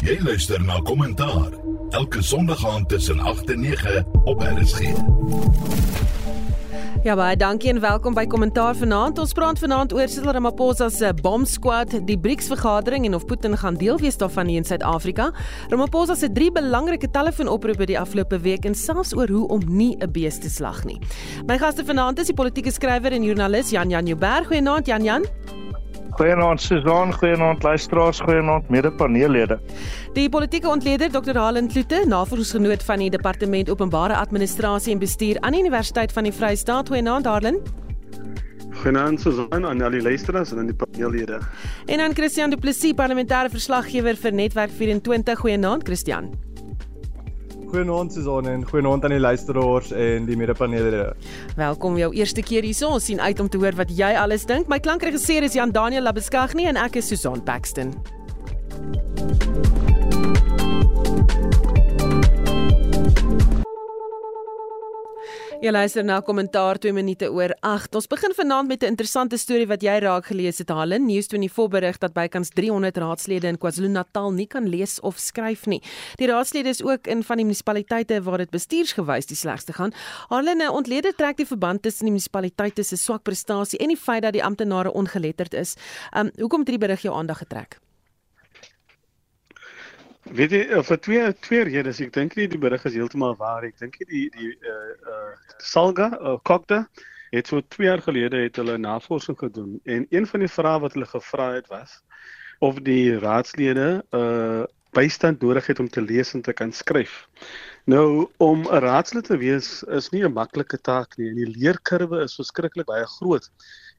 Jy luister na Kommentaar elke Sondag aand tussen 8 en 9 op RSG. Ja baie dankie en welkom by Kommentaar vanaand. Ons praat vanaand oor Cyril Ramaphosa se bomb squad, die BRICS vergadering en of Putin gaan deel wees daarvan in Suid-Afrika. Ramaphosa se drie belangrike telefoonoproepe die afgelope week en selfs oor hoe om nie 'n beeste te slag nie. My gaste vanaand is die politieke skrywer en joernalis Jan Jan Jouberg. Goeienaand Jan Jan. Goeienaand Susan, goeienaand luisteraars, goeienaand mede-paneellede. Die politieke ontleder Dr. Halen Kloete, navorsingsgenoot van die Departement Openbare Administrasie en Bestuur aan die Universiteit van die Vrye State. Goeienaand Halen. Goeienaand Susan aan al die luisteraars en aan die paneellede. En aan Christian Du Plessis, parlementêre verslaggewer vir Netwerk 24. Goeienaand Christian. Goeienaand Susan en goeienaand aan die luisteraars en die mede-paneellede. Welkom jou eerste keer hierso. Ons sien uit om te hoor wat jy alles dink. My klankregisseur is Jan Daniel Labeskagni en ek is Susan Paxton. Jy luister na kommentaar 2 minute oor 8. Ons begin vanaand met 'n interessante storie wat jy raak gelees het. Halen News24 berig dat bykans 300 raadslede in KwaZulu-Natal nie kan lees of skryf nie. Die raadslede is ook in van die munisipaliteite waar dit bestuursgewys die slegste gaan. Halen ontlede trek die verband tussen die munisipaliteite se swak prestasie en die feit dat die amptenare ongeletterd is. Um hoekom het hierdie berig jou aandag getrek? Weet jy vir twee twee redes ek dink nie die berig is heeltemal waar ek dink die die uh uh Salga uh, Kokta het so 2 jaar gelede het hulle navorsing gedoen en een van die vrae wat hulle gevra het was of die raadslede uh bystand nodig het om te lees en te kan skryf. Nou om 'n raadslid te wees is nie 'n maklike taak nie en die leerkurwe is verskriklik baie groot.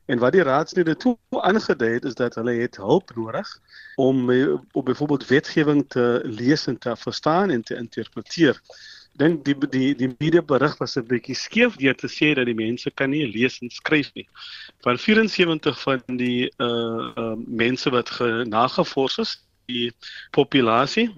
En wat die raadslede toe aangedui het is dat hulle het hulp nodig om op byvoorbeeld wetgewing te lees en te verstaan en te interpreteer. Dink die die die media berig was 'n bietjie skeef deur te sê dat die mense kan nie lees en skryf nie. Van 74 van die uh uh mense wat genagevors is, die populasie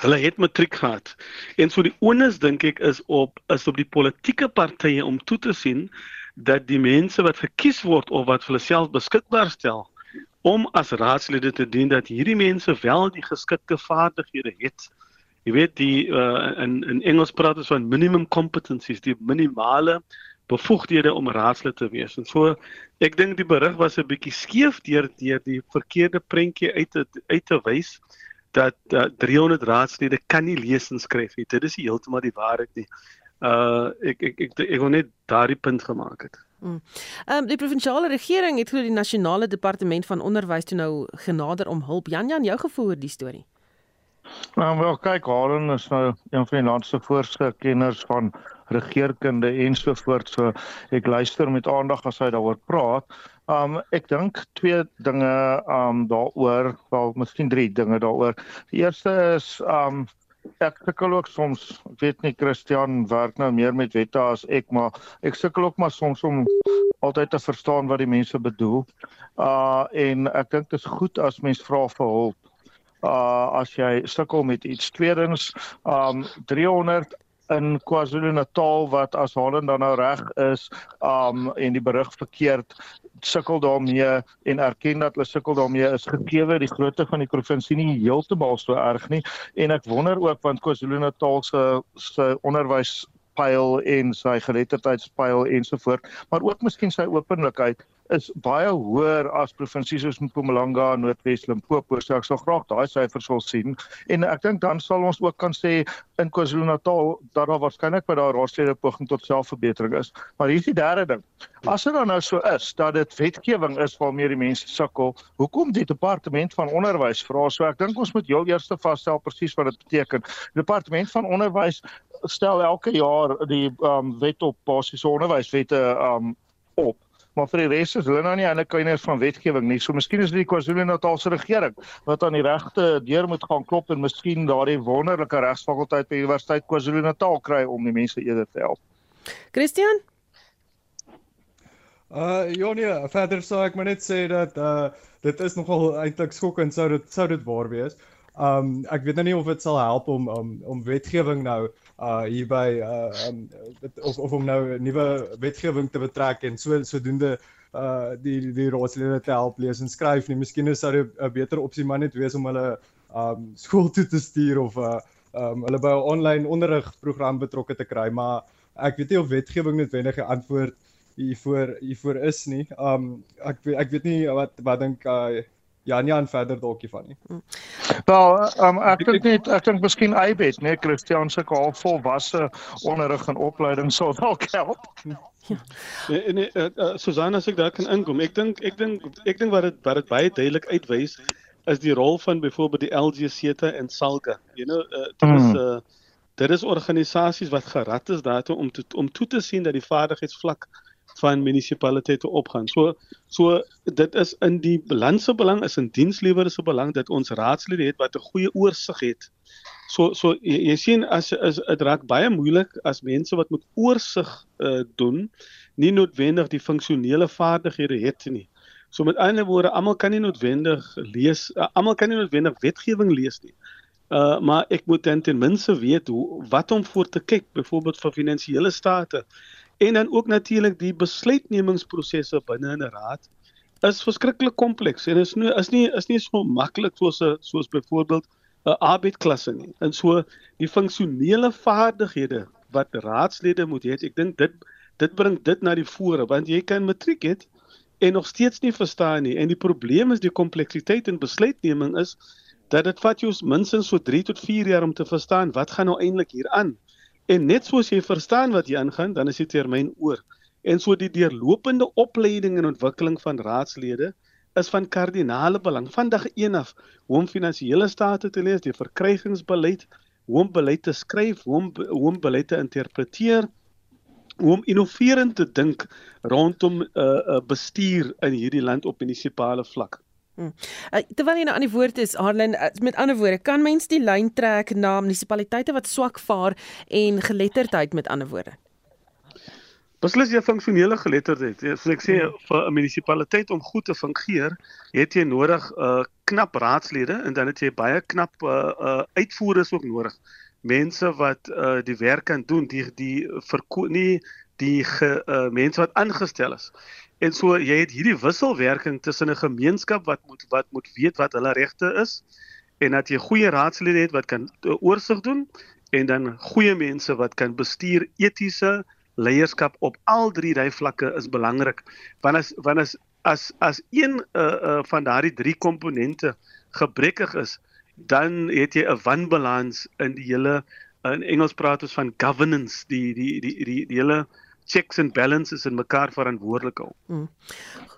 Hulle het matriek gehad. En so die onus dink ek is op is op die politieke partye om toe te sien dat die mense wat gekies word of wat hulle self beskikbaar stel om as raadslede te dien dat hierdie mense wel die geskikte vaardighede het. Jy weet die uh, in in Engels praat ons van minimum competencies, die minimale bevoegdhede om raadslid te wees. En so ek dink die berig was 'n bietjie skeef deur deur die verkeerde prentjie uit te, uit te wys dat uh, 300 raadslede kan nie lees en skryf nie. Dit is heeltemal die waarheid nie uh ek ek ek ek wil net daardie punt gemaak het. Hmm. Ehm um, die provinsiale regering het glo die nasionale departement van onderwys toe nou genader om hulp. Jan Jan, jou gevoel oor die storie? Nou wel kyk, Haren is nou een van die land se voorste kenners van regeringskunde ensovoorts. So ek luister met aandag as hy daaroor praat. Um ek dink twee dinge um daaroor, wel miskien drie dinge daaroor. Die eerste is um ek sukkel ook soms, ek weet nie Christian werk nou meer met wette as ek, maar ek sukkel ook maar soms om altyd te verstaan wat die mense bedoel. Uh en ek dink dit is goed as mens vra vir hulp. Uh as jy sukkel met iets tweedens, um 300 in KwaZulu-Natal wat as Holland dan nou reg is, um en die berig verkeerd sukkel daarmee en erken dat hulle sukkel daarmee is gekewe. Die grootte van die provinsie nie heeltemal so erg nie. En ek wonder ook want KwaZulu-Natal se se onderwys pyl en sy geletterdheidspyl ensovoort maar ook miskien sy openlikheid is baie hoër as provinsies soos Mpumalanga, Noordwes, Limpopo. So ek sal graag daai syfers wil sien. En ek dink dan sal ons ook kan sê in KwaZulu-Natal dat daar waarskynlik by daai raadslede poging tot selfverbetering is. Maar hier is die derde ding. As dit dan nou so is dat dit wetgewing is waarmee die mense sukkel, hoekom die departement van onderwys vra so? Ek dink ons moet heel eers vasstel presies wat dit beteken. Die departement van onderwys stel elke jaar die um, wet op basiese onderwyswette um, op maar vir die res is hulle nou nie eintlik kinders van wetgewing nie. So miskien is dit die KwaZulu-Natal se regering wat aan die regte deur moet gaan klop en miskien daardie wonderlike regsfakulteit by Universiteit KwaZulu-Natal kry om die mense eerder te help. Christian Uh ja nee, verder sou ek maar net sê dat uh dit is nogal eintlik skokkend sou dit sou dit waar wees. Um ek weet nou nie of dit sal help om om om wetgewing nou uh hierby uh um, of of om nou 'n nuwe wetgewing te betrek en so sodoende uh die die raadslede te help lees en skryf nie. Miskien is dit 'n beter opsie maar net wees om hulle um skool toe te stuur of uh, um hulle by 'n online onderrigprogram betrokke te kry, maar ek weet nie of wetgewing noodwendig 'n antwoord hiervoor hiervoor is nie. Um ek ek weet nie wat wat dink uh Jan Jan verder dalk hiervan nie. Wel, um, ek dink net ek dink miskien Eybet, nee, Christian se half volwasse onderrig en opleiding sou dalk help. Ja. Nee, nee, uh, uh, Susan as ek daar kan inkom. Ek dink ek dink ek dink wat dit wat dit baie duidelik uitwys is die rol van byvoorbeeld die LGC en Salga. You know, uh, dit is uh dit is organisasies wat gerad is daartoe om to, om toe te sien dat die vaardigheidsvlak van munisipaliteite opgaan. So so dit is in die balans se belang is in dienslewerers se belang dat ons raadslede het wat 'n goeie oorsig het. So so jy, jy sien as is dit raak baie moeilik as mense wat met oorsig uh, doen nie noodwendig die funksionele vaardighede het nie. So met ander woorde, almal kan nie noodwendig lees, uh, almal kan nie noodwendig wetgewing lees nie. Uh maar ek moet dan ten minste weet hoe wat om voor te kyk, byvoorbeeld vir finansiële state en dan ook natuurlik die besluitnemingsprosesse binne 'n raad is verskriklik kompleks en is nie is nie is nie so maklik soos 'n soos byvoorbeeld 'n arbeidsklasse nie. En so die funksionele vaardighede wat raadslede moet hê, ek dink dit dit bring dit na die fore want jy kan matriek het en nog steeds nie verstaan nie. En die probleem is die kompleksiteit in besluitneming is dat dit vat jou minstens so 3 tot 4 jaar om te verstaan wat gaan nou eintlik hier aan. En net soos jy verstaan wat jy aangaan, dan is die termyn oor. En so die deurlopende opleiding en ontwikkeling van raadslede is van kardinale belang. Vandag een af hoe om finansiële state te lees, die verkrygingsbeleid, hoe om beleid te skryf, hoe om hoe om beleid te interpreteer, hoe om innoverend te dink rondom 'n uh, uh, bestuur in hierdie land op munisipale vlak. Hmm. Uh, terwyl jy nou aan die woord is, Harlan, uh, met ander woorde, kan mens die lyn trek na munisipaliteite wat swak vaar en geletterdheid met ander woorde? Beslis jy funksionele geletterdheid. Soos ek sê hmm. vir 'n munisipaliteit om goed te fungeer, het jy nodig 'n uh, knap raadslede en dan het jy baie knap uh, uh, uitvoerders ook nodig. Mense wat uh, die werk kan doen, die die verko nie die ge, uh, mense wat aangestel is. En so jy het hierdie wisselwerking tussen 'n gemeenskap wat moet wat moet weet wat hulle regte is en dat jy goeie raadslede het wat kan oorsig doen en dan goeie mense wat kan bestuur etiese leierskap op al drie daai vlakke is belangrik. Want as want as as as een uh, uh, van daardie drie komponente gebrekkig is, dan het jy 'n wanbalans in die hele in Engels praat ons van governance, die die die die, die, hele checks and balances in mekaar verantwoordelik hou. Hmm.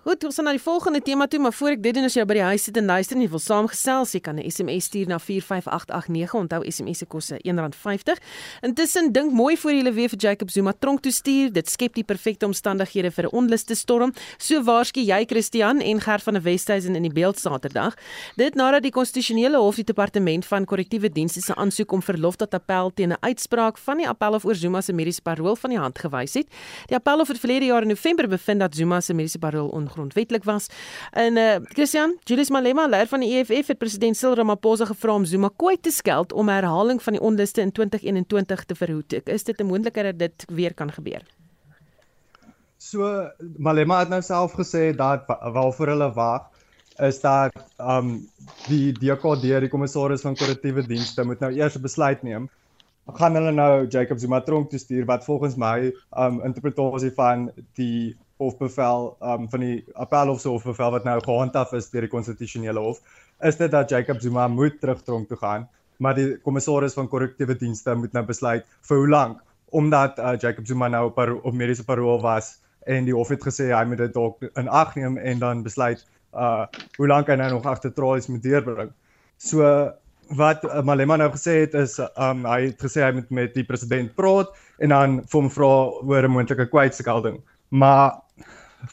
Goed, ons gaan na die volgende tema toe, maar voor ek dit doen as jy by die huis sit en luister en jy wil saamgesels, jy kan 'n SMS stuur na 45889. Onthou SMS se kos R1.50. Intussen dink mooi voor jy hulle weer vir Jacob Zuma tronk toe stuur. Dit skep die perfekte omstandighede vir 'n onluste storm. So waarskynlik jy Christian en Gert van der Westhuizen in die beeld Saterdag. Dit nadat die konstitusionele hof die departement van korrektiewe dienste se aansoek om verlof tot appel teen 'n uitspraak van die appel of oor Zuma se mediese parol van die hand gewys het. Die appel het verlede jaar in November bevind dat Zuma se mediese parol ongrondwettig was. En eh uh, Christian, Julius Malema, leier van die EFF, het president Cyril Ramaphosa gevra om Zuma kwyt te skeld om herhaling van die onluste in 2021 te verhoed. Is dit 'n moontlikheid dat dit weer kan gebeur? So Malema het nou self gesê dat waarvoor hulle wag is dat um die DKD, die kommissaris van korrektiewe dienste moet nou eers besluit neem gaan hulle nou Jacob Zuma tronk toe stuur wat volgens my um interpretasie van die hofbevel um van die appelhof se hofbevel wat nou gehandhaaf is deur die konstitusionele hof is dit dat Jacob Zuma moet terug tronk toe gaan maar die kommissaris van korrektiewe dienste moet nou besluit vir hoe lank. Omdat uh, Jacob Zuma nou op op mediese parol was en die hof het gesê hy moet dit dalk in ag neem en dan besluit uh hoe lank hy nou nog agter tralies moet deurbring. So wat uh, Malema nou gesê het is um hy het gesê hy moet met die president praat en dan vir hom vra oor 'n moontlike kwytskelding. Maar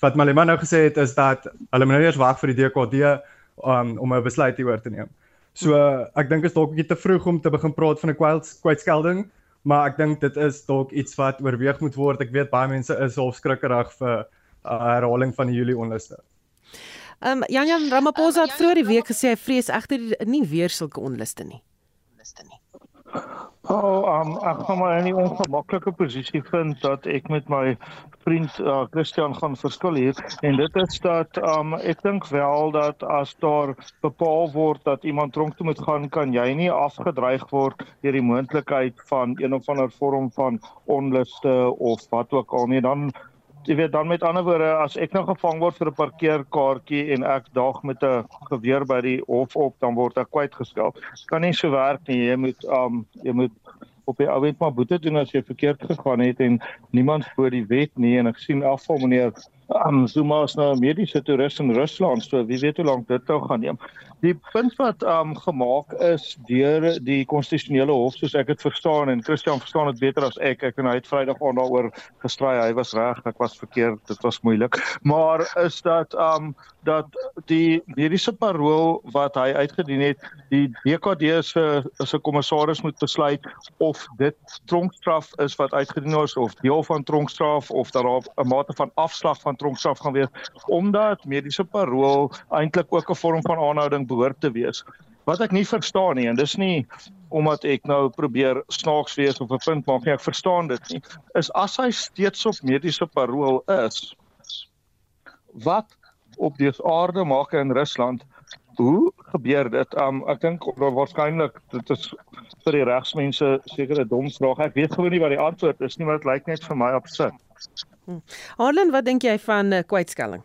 wat Malema nou gesê het is dat hulle moet nou eers wag vir die DKD um om 'n besluit hieroor te neem. So uh, ek dink is dalk 'n bietjie te vroeg om te begin praat van 'n kwytskelding, maar ek dink dit is dalk iets wat oorweeg moet word. Ek weet baie mense is half skrikkerig vir 'n uh, herhaling van die Julie onluste. Ehm um, Jan Jan Ramaphosa het vroeër die week gesê hy vrees egter nie weer sulke onluste nie. Onluste nie. Oh, um, ek gaan maar in 'n ongemaklike posisie vind dat ek met my vriend uh, Christian gaan verskil hier en dit is dat um, ek dink wel dat as daar bepaal word dat iemand tronk toe moet gaan, kan jy nie afgedreig word deur die moontlikheid van een of ander vorm van onluste of wat ook al nie. Dan jy weet dan met ander woorde as ek nou gevang word vir 'n parkeerkaartjie en ek daag met 'n geweer by die hof op, dan word ek kwytgeskel. Kan nie so werk nie. Jy moet um jy moet op die ouend maar boete doen as jy verkeerd gegaan het en niemand voor die wet nie en ek sien afval meneer um, Zuma is nou 'n mediese toerist in Rusland so wie weet hoe lank dit nou gaan neem. Die punt wat um gemaak is deur die konstitusionele hof soos ek dit verstaan en Christian verstaan dit beter as ek. Ek en hy het Vrydag aan daaroor gestry. Hy was reg, ek was verkeerd. Dit was moeilik. Maar is dat um dat die mediese parol wat hy uitgedien het, die DKD se se kommissaris moet besluit of dit tronkstraf is wat uitgedien is of deel van tronkstraf of dat daar 'n mate van afslag van tronkstraf gaan wees omdat mediese parol eintlik ook 'n vorm van aanhouding behoort te wees. Wat ek nie verstaan nie en dis nie omdat ek nou probeer snaaks wees of 'n punt maak nie, ek verstaan dit nie, is as hy steeds op mediese parol is wat op die aarde maak in Rusland Hoe gebeur dit? Um ek dink waarskynlik dit is vir die regsmense sekere dom vrae. Ek weet gewoon nie wat die antwoord is nie, maar dit lyk net vir my absurd. Hm. Harlan, wat dink jy van uh, kwytskelling?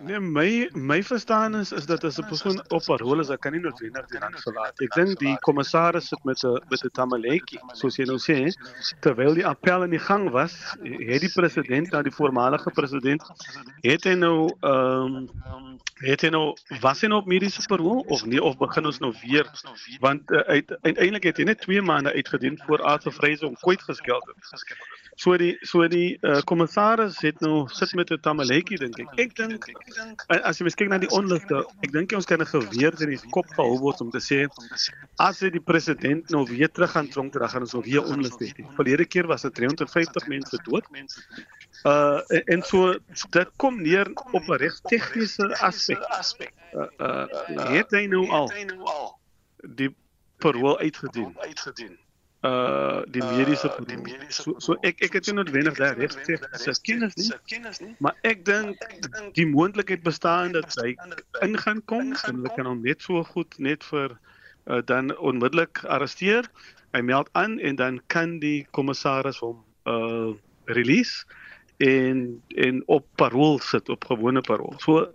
Nee, my my verstaan is is dat as 'n persoon op parol is, kan nie noodwendig die land verlaat. Ek dink die kommissaris sit met 'n met 'n tamaletjie, soos jy nou sê, terwyl die appel in die gang was, het die president, nou die voormalige president, het hy nou ehm um, het hy nou was hy nou op mediese parol of nie of begin ons nou weer want uh, uiteindelik het hy net 2 maande uitgedien voor aardse vrees om kwyt geskeld het. So die so die uh, kommissaris het nou sit met 'n tamaletjie dink ek. Ek dink as jy miskien na die onluste, ek dink ons kan 'n geweer in die kop gehou word om te sê as jy die president nou weer terug gaan tronk, dan gaan ons nog weer onluste hê. Verlede keer was dit 350 mense dood. Uh en so dit kom neer op 'n reg tegniese aspek. Uh, uh het hy nou al die parol uitgedien? Uitgedien uh die mediese uh, die mediese so, so ek ek het nie noodwendig daar reg sê se kennis nie. maar ek dink die moontlikheid bestaan dat hy ingaan kom en hulle kan hom net so goed net vir uh, dan onmiddellik arresteer. Hy meld aan en dan kan die kommissaris hom uh release en en op parol sit op gewone parol so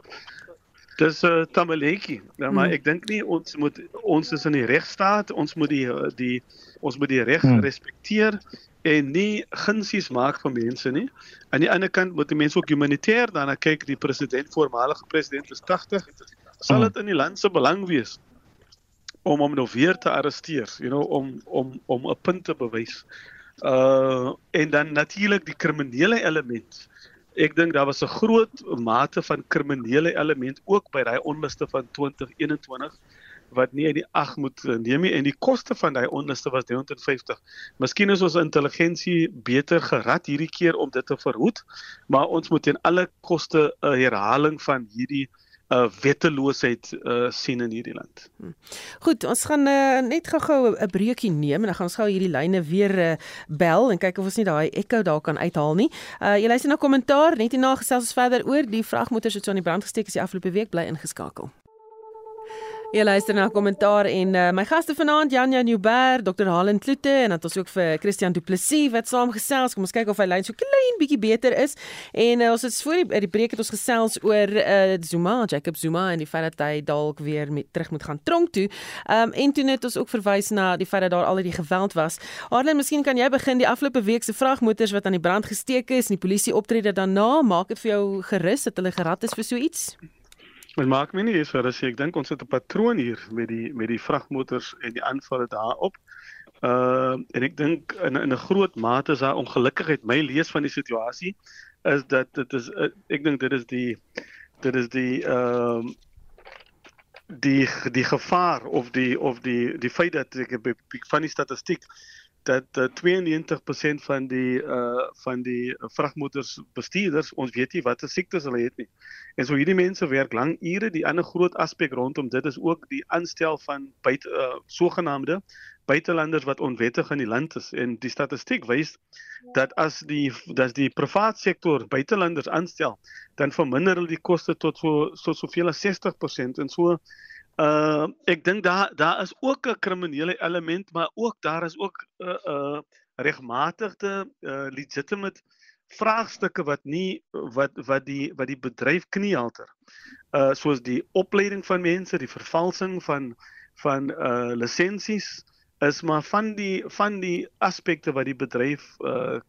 Dis uh, tamaletjie. Ja, maar hmm. ek dink nie ons moet ons is in die regstaat, ons moet die die ons moet die reg hmm. respekteer en nie gunsies maak vir mense nie. Aan die ander kant moet die mense ook humanitêr daarna kyk. Die president, voormalige president is 80. Sal hmm. dit in die land se belang wees om hom nou weer te arresteer, you know, om om om 'n punt te bewys. Uh en dan natuurlik die kriminele element ek dink daar was 'n groot mate van kriminele element ook by daai onluste van 2021 wat nie uit die ag moet neem nie en die koste van daai onluste was 350. Miskien is ons intelligensie beter gerad hierdie keer om dit te verhoed, maar ons moet teen alle koste 'n herhaling van hierdie uh, wetteloosheid uh, sien in hierdie land. Hm. Goed, ons gaan uh, net gou-gou 'n breekie neem en dan gaan ons gou hierdie lyne weer uh, bel en kyk of ons nie daai ekko daar kan uithaal nie. Uh, jy luister na kommentaar net hierna gesels ons verder oor die vragmotors wat so aan die brand gesteek is die afgelope week bly ingeskakel. Jy luister na kommentaar en uh, my gaste vanaand Janja Nieuwberg, Dr. Halen Kloete en dan ons ook vir Christian Du Plessis wat saamgesels. Kom ons kyk of hy lyn so klein bietjie beter is. En uh, ons het voor die, die breek het ons gesels oor uh, Zuma, Jacob Zuma en die feit dat hy dalk weer met terug moet gaan tronk toe. Um en toe het ons ook verwys na die feit dat daar al die geweld was. Halen, miskien kan jy begin die afgelope week se vragmotors wat aan die brand gesteek is en die polisie optrede daarna, maak dit vir jou gerus dat hulle gerad is vir so iets? Dit maak my nie eens vir as ek dink ons het 'n patroon hier met die met die vragmotors en die aanvalle daarop. Uh en ek dink in in 'n groot mate is daar ongelukkigheid my lees van die situasie is dat dit is uh, ek dink dit is die dit is die ehm uh, die die gevaar of die of die die feit dat ek van die statistiek dat uh, 92% van die uh van die vragmotors bestuurders ons weet nie watter siektes hulle het nie. En so hierdie mense werk lang ure. Die ander groot aspek rondom dit is ook die aanstel van buite uh, sogenaamde buitelanders wat onwettig in die land is en die statistiek wys dat as die dat die private sektor buitelanders aanstel dan verminder hulle die koste tot so tot soveel as 60% en so uh ek dink daar daar is ook 'n kriminele element maar ook daar is ook 'n uh, uh regmatigde uh legitimate vraagstukke wat nie wat wat die wat die bedryf kniehalter. Uh soos die opleiding van mense die vervalsing van van uh lisensies is maar van die van die aspekte wat die bedryf uh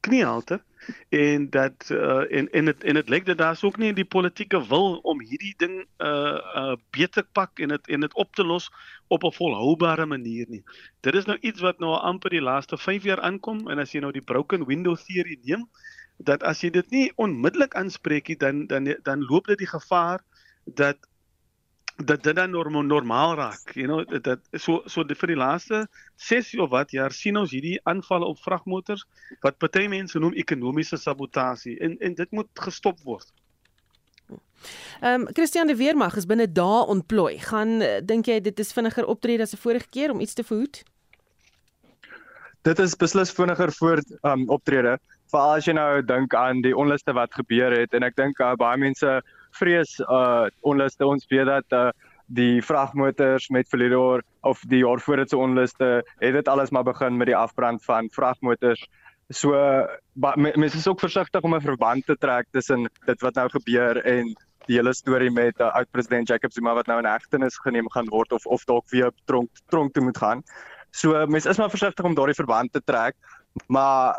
kniehalter en dat uh en en dit en dit lyk dat daar's ook nie die politieke wil om hierdie ding uh uh beter pak en dit en dit op te los op 'n volhoubare manier nie. Dit is nou iets wat nou amper die laaste 5 jaar aankom en as jy nou die broken window theory neem dat as jy dit nie onmiddellik aanspreek nie dan dan dan loop dit die gevaar dat dat dit dan norm, normaal raak. You know, dat, so so die, vir die laaste 6 of wat jaar sien ons hierdie aanvalle op vragmotors wat party mense noem ekonomiese sabotasie en en dit moet gestop word. Ehm um, Christian de Weermag is binne dae ontplooi. Gaan uh, dink jy dit is vinniger optrede as 'n vorige keer om iets te verhoed? Dit is beslis vinniger voor ehm um, optrede. Veral as jy nou dink aan die onluste wat gebeur het en ek dink uh, baie mense vrees uh onluste ons weet dat uh die vragmotors met verlede jaar of die jaar voor dit se onluste het dit alles maar begin met die afbrand van vragmotors. So mense is ook versigtig om 'n verband te trek tussen dit wat nou gebeur en die hele storie met uh, oud-president Jacob Zuma wat nou in hegtenis geneem gaan word of of dalk weer tronk tronk toe moet gaan. So mense is maar versigtig om daardie verband te trek, maar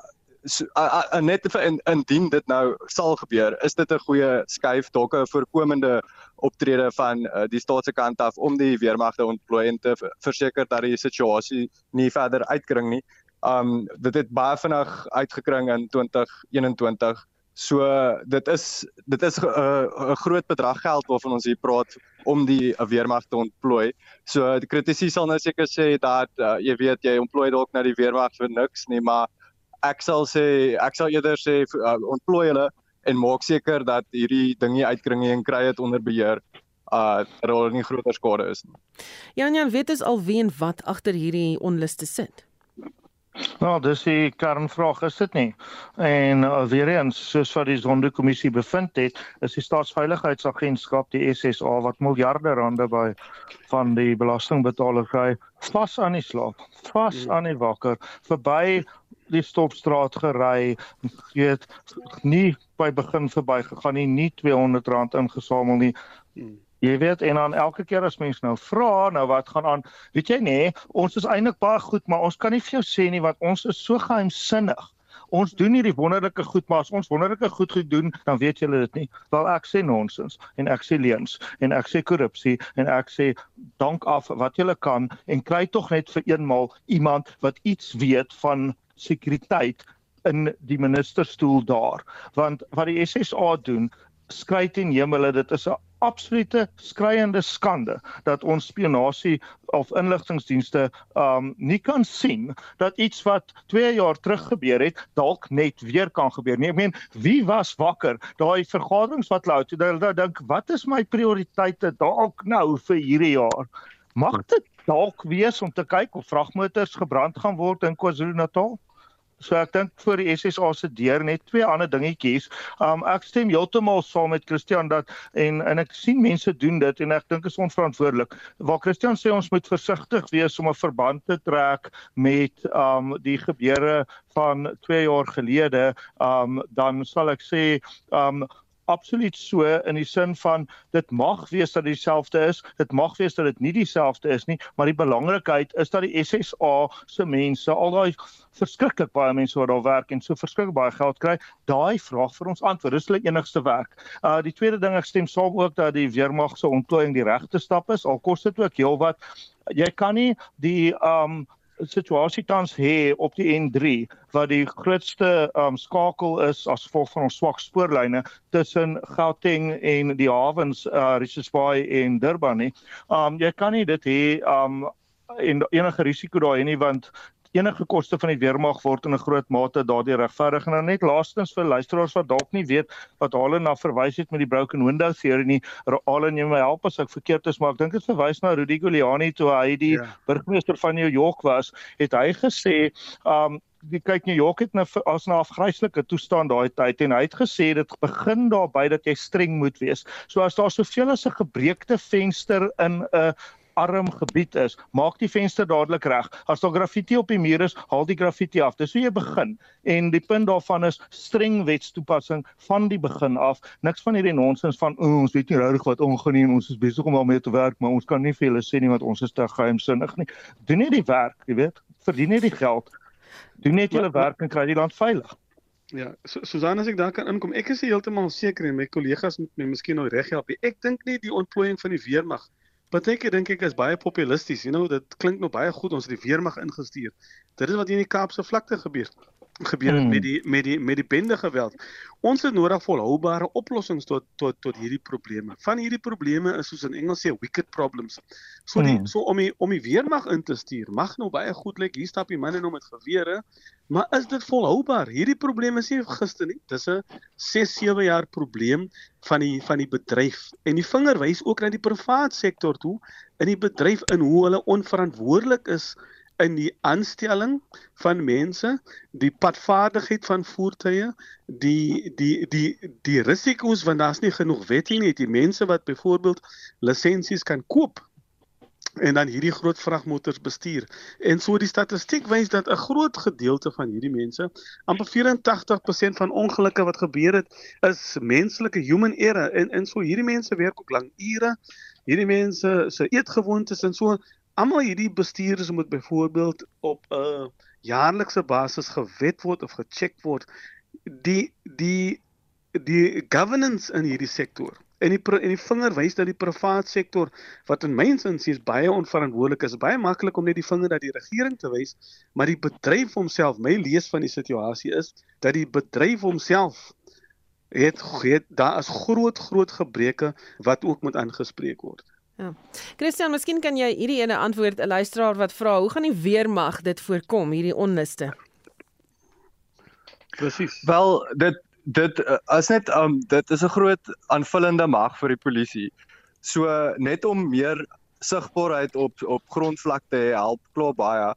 so, a, a, net vir in, indien dit nou sal gebeur, is dit 'n goeie skuif dalk 'n voorkomende optrede van uh, die staatse kant af om die weermagte ontplooi en te verseker dat die situasie nie verder uitkring nie. Um dit het baie vinnig uitgekring in 2021. So dit is dit is 'n uh, 'n groot bedrag geld waarvan ons hier praat om die uh, weermag te ontplooi. So die kritici sal nou seker sê dat uh, jy weet jy ontplooi dalk na die weermag vir niks nie, maar ek sal sê ek sal eerder sê uh, ontplooi hulle en maak seker dat hierdie ding nie uitkring nie en kry dit onder beheer uh dat daar nie groter skade is nie. Jan Jan weet is alwen wat agter hierdie onluste sit. Nou, dis die kernvraag is dit nie. En uh, weer eens, soos wat die Sonderkommissie bevind het, is die Staatsveiligheidsagentskap, die SSA wat miljarde rande by van die belastingbetaler kry, vas aan die slaap, vas hmm. aan die wakker, verby die stopstraat gery, weet nie by begin verby gegaan nie, nie R200 ingesamel nie. Hmm. Jy weet en dan elke keer as mense nou vra, nou wat gaan aan? Weet jy nê, nee, ons is eintlik baie goed, maar ons kan nie vir jou sê nie want ons is so geheimsinnig. Ons doen hierdie wonderlike goed, maar as ons wonderlike goed gedoen, dan weet julle dit nie. Wel ek sê nonsens en ek sê leuns en ek sê korrupsie en ek sê dank af wat julle kan en kry tog net vir eenmal iemand wat iets weet van sekuriteit in die ministerstoel daar want wat die SSA doen skry teen hemel dit is 'n absolute skreiende skande dat ons spionasie of inligtingdienste um nie kan sien dat iets wat 2 jaar terug gebeur het dalk net weer kan gebeur nie. Ek meen, wie was wakker daai vergaderings wat hulle toe hulle dink wat is my prioriteite dalk nou vir hierdie jaar? Mag dit dalk wees om te kyk of vragmotors gebrand gaan word in KwaZulu-Natal? So ek dink vir die SSA se deur net twee ander dingetjies. Um ek stem heeltemal saam met Christian dat en en ek sien mense doen dit en ek dink is onverantwoordelik. Waar Christian sê ons moet versigtig wees om 'n verband te trek met um die gebeure van 2 jaar gelede, um dan sal ek sê um absoluut so in die sin van dit mag wees dat dieselfde is, dit mag wees dat dit nie dieselfde is nie, maar die belangrikheid is dat die SSA se mense, al daai verskriklik baie mense wat daar werk en so verskriklik baie geld kry, daai vraag vir ons antwoord. Dis hulle enigste werk. Uh die tweede ding ek stem saam ook dat die weermag se ontplooiing die regte stap is, al kos dit ook heelwat. Jy kan nie die um situasie tans hê op die N3 wat die grootste um, skakel is as gevolg van ons swak spoorlyne tussen Gauteng en die hawens uh, Richards Bay en Durban nie. Um jy kan nie dit hê um en enige risiko daai nie want enige koste van die weermag word in 'n groot mate daardie regverdig en dan net laastens vir luisteraars wat dalk nie weet wat hulle na verwys het met die broken window theory nie. Hulle neem my help as ek verkeerd is, maar ek dink dit verwys na Rudy Giuliani toe hy die ja. burgemeester van New York was, het hy gesê, um die kyk New York het nou as 'n afgryslike toestand daai tyd en hy het gesê dit begin daarby dat jy streng moet wees. So as daar soveel as 'n gebreekte venster in 'n arm gebied is, maak die venster dadelik reg. As daar graffiti op die muur is, haal die graffiti af. Dis hoe jy begin. En die punt daarvan is streng wetstoepassing van die begin af. Niks van hierdie nonsens van oh, ons weet nie regtig wat ongaan nie en ons is besig om daarmee te werk, maar ons kan nie vir hulle sê nie wat ons is te geheimsinnig nie. Doen net die werk, jy weet. Verdien net die geld. Doen net julle werk en kry die land veilig. Ja, so, Susan as ek daar kan inkom, ek is heeltemal seker en my kollegas moet my miskien nou reg help. Ek dink nie die ontplooiing van die weermag Partyke dink ek is baie populisties. You know, dit klink nou baie goed ons het die weermag ingestuur. Dit is wat hier in die Kaapse vlakte gebeur gebeur het hmm. met die met die met die bende geweld. Ons het nodig volhoubare oplossings tot tot tot hierdie probleme. Van hierdie probleme is soos in Engels sê wicked problems. So die hmm. so om die om die weermag in te stuur mag nou baie goed lyk. Hier stap die manne nou met gewere, maar is dit volhoubaar? Hierdie probleme is nie gister nie. Dis 'n 6 7 jaar probleem van die van die bedryf. En die vinger wys ook na die privaat sektor toe in die bedryf in hoe hulle onverantwoordelik is in die aanstelling van mense, die padvaardigheid van voertuie, die die die die risiko's want daar's nie genoeg wetting nie, die mense wat byvoorbeeld lisensies kan koop en dan hierdie groot vragmotors bestuur. En so die statistiek wys dat 'n groot gedeelte van hierdie mense, amper 84% van ongelukke wat gebeur het, is menslike human error en en so hierdie mense werk ook lank ure. Hierdie mense se eetgewoontes en so almal hierdie bestuurders moet byvoorbeeld op 'n uh, jaarlikse basis gewet word of gecheck word. Die die die governance in hierdie sektor en die en die vinger wys dat die privaat sektor wat in myns insiens baie onverantwoordelik is baie maklik om net die vinger na die regering te wys maar die bedryf homself my lees van die situasie is dat die bedryf homself het, het daar is groot groot gebreke wat ook moet aangespreek word Ja. Christian, miskien kan jy hierdie ene antwoord 'n luisteraar wat vra, hoe gaan die weermag dit voorkom hierdie onluste? Presies. Wel, dit dit as net um dit is 'n groot aanvullende mag vir die polisie. So net om meer sigbaarheid op op grondvlakte help klop baie.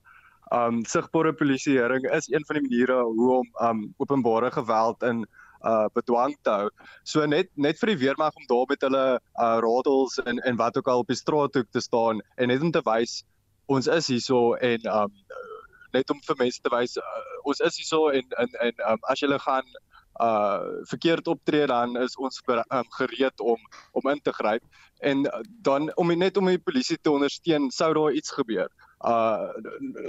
Um sigbare polisieering is een van die maniere hoe om um openbare geweld in uh bedwang te hou. So net net vir die weermag om daar met hulle uh radels en en wat ook al op die straat toe te staan en net om te wys ons is hierso en um net om vir mense te wys uh, ons is hierso en en en um, as jy gaan uh verkeerd optree dan is ons um, gereed om om in te gryp en dan om net om die polisie te ondersteun sou daar iets gebeur uh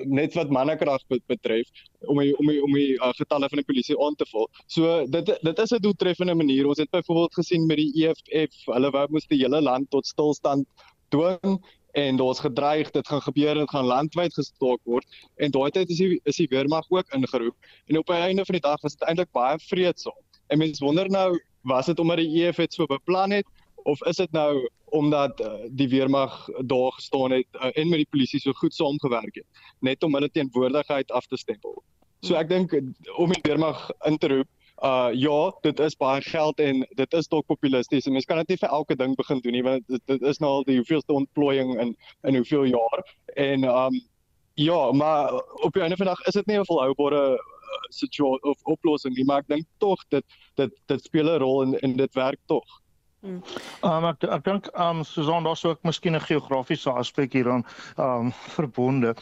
net wat mannekrag betref om die, om die, om die uh, getalle van die polisie aan te val. So dit dit is 'n doeltreffende manier. Ons het byvoorbeeld gesien met die EFF, hulle wou moes die hele land tot stilstand dwing en daar's gedreig dit gaan gebeur en gaan landwyd gestaak word en daai tyd is die is die weermag ook ingeroep en op die einde van die dag was dit eintlik baie vreedsaam. En mense wonder nou was dit omdat die EFF so beplan het of is dit nou omdat uh, die weermag daar gestaan het uh, en met die polisie so goed saamgewerk het net om hulle teenwoordigheid af te stempel. So ek dink om die weermag in te roep Uh ja, dit is baie geld en dit is dalk populisties. Mense kan dit nie vir elke ding begin doen nie want dit, dit is nou al die hoeveelste ontplooiing in in hoeveel jaar. En um ja, maar op die einde van die dag is dit nie 'n volhoubare situasie of oplossing nie, maar ek dink tog dit dit dit speel 'n rol en en dit werk tog. Hmm. Um, ek ek dink um Susan daar's ook miskien 'n geografiese aspek hieraan um verbonde.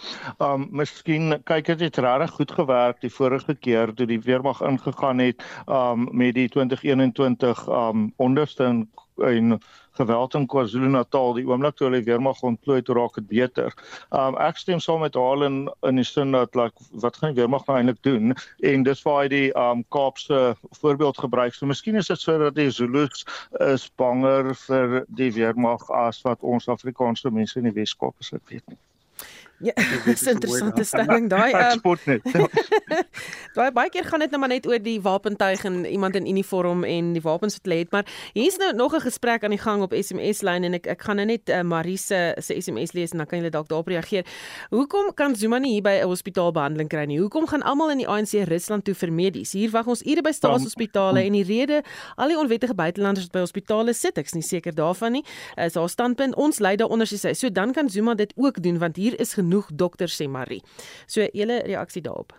Um miskien kyk dit het regtig goed gewerk die vorige keer toe die weermag ingegaan het um met die 2021 um onderste en geweld in KwaZulu-Natal die oomblik toe hulle weer mag ontplooi toe raak dit beter. Um ek stem saam met haar in in die sin dat like wat gaan die weermag nou eintlik doen en dis waar hy die um Kaapse voorbeeld gebruik. So miskien is dit sodat die Zulus is banger vir die weermag as wat ons Afrikaanse mense in die Weskaap is, ek weet nie. Ja, dis 'n interessante stelling daai. Ek Um, spot net. daai baie keer gaan dit nou maar net oor die wapentuig en iemand in uniform en die wapens wat hulle het, maar hier's nou nog 'n gesprek aan die gang op SMS lyn en ek ek gaan nou net uh, Marise se SMS lees en dan kan julle dalk daarop reageer. Hoekom kan Zuma nie hier by 'n hospitaal behandeling kry nie? Hoekom gaan almal in die ANC Rusland toe vir medies? Hier wag ons ure by staatshospitale en die rede al die onwettige buitelanders wat by hospitale sit, ek's nie seker daarvan nie. Is haar standpunt ons lei daaronder sê sy. So dan kan Zuma dit ook doen want hier is genoeg dokters sê Marie. So julle reaksie daarop.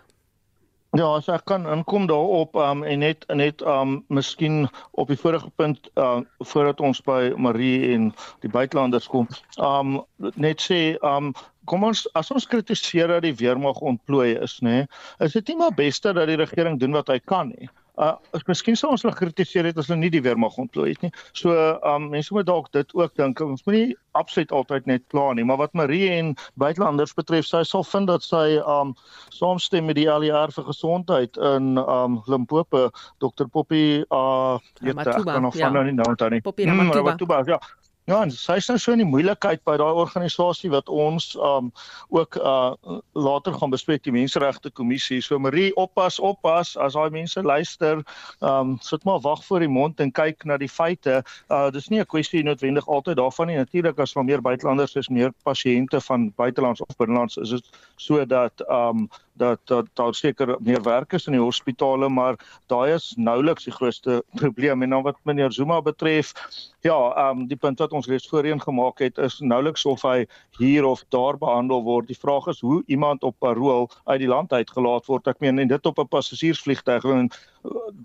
Ja, as ek kan inkom daarop um, en net net um miskien op die vorige punt uh voordat ons by Marie en die buitelanders kom, um net sê um kom ons as ons kritiseer dat die weermag ontplooi is, nê, nee, is dit nie maar beste dat die regering doen wat hy kan nie. Uh miskien sou ons hulle kritiseer het as hulle nie die weermag ontplooi het nie. So um mense moet dalk dit ook dink. Ons moet nie absoluut altyd net kla nie, maar wat Marie en buitelanders betref, sy sal vind dat sy um saamstem met die ALR vir gesondheid in um Limpopo, Dr Poppy uh weet ek kan nog ja. van nou nie nou onthou nie. Poppy Hmm, Ramatuba. Ramatuba, ja. Ja, en sy is nou so in die moeilikheid by daai organisasie wat ons um ook uh later gaan bespreek die menseregte kommissie. So Marie, oppas, oppas as daai mense luister, um sit maar wag voor die mond en kyk na die feite. Uh dis nie 'n kwessie noodwendig altyd daarvan nie. Natuurlik as daar meer buitelanders is, meer pasiënte van buitelands of binnelands, is dit sodat um dat dat daar seker meer werk is in die hospitale, maar daai is nouliks die grootste probleem. En dan wat meneer Zuma betref, ja, um die punt wat ons reeds voorheen gemaak het is nouliks of hy hier of daar behandel word. Die vraag is hoe iemand op parol uit die land uitgelaat word. Ek meen en dit op 'n passasiersvliegtuig en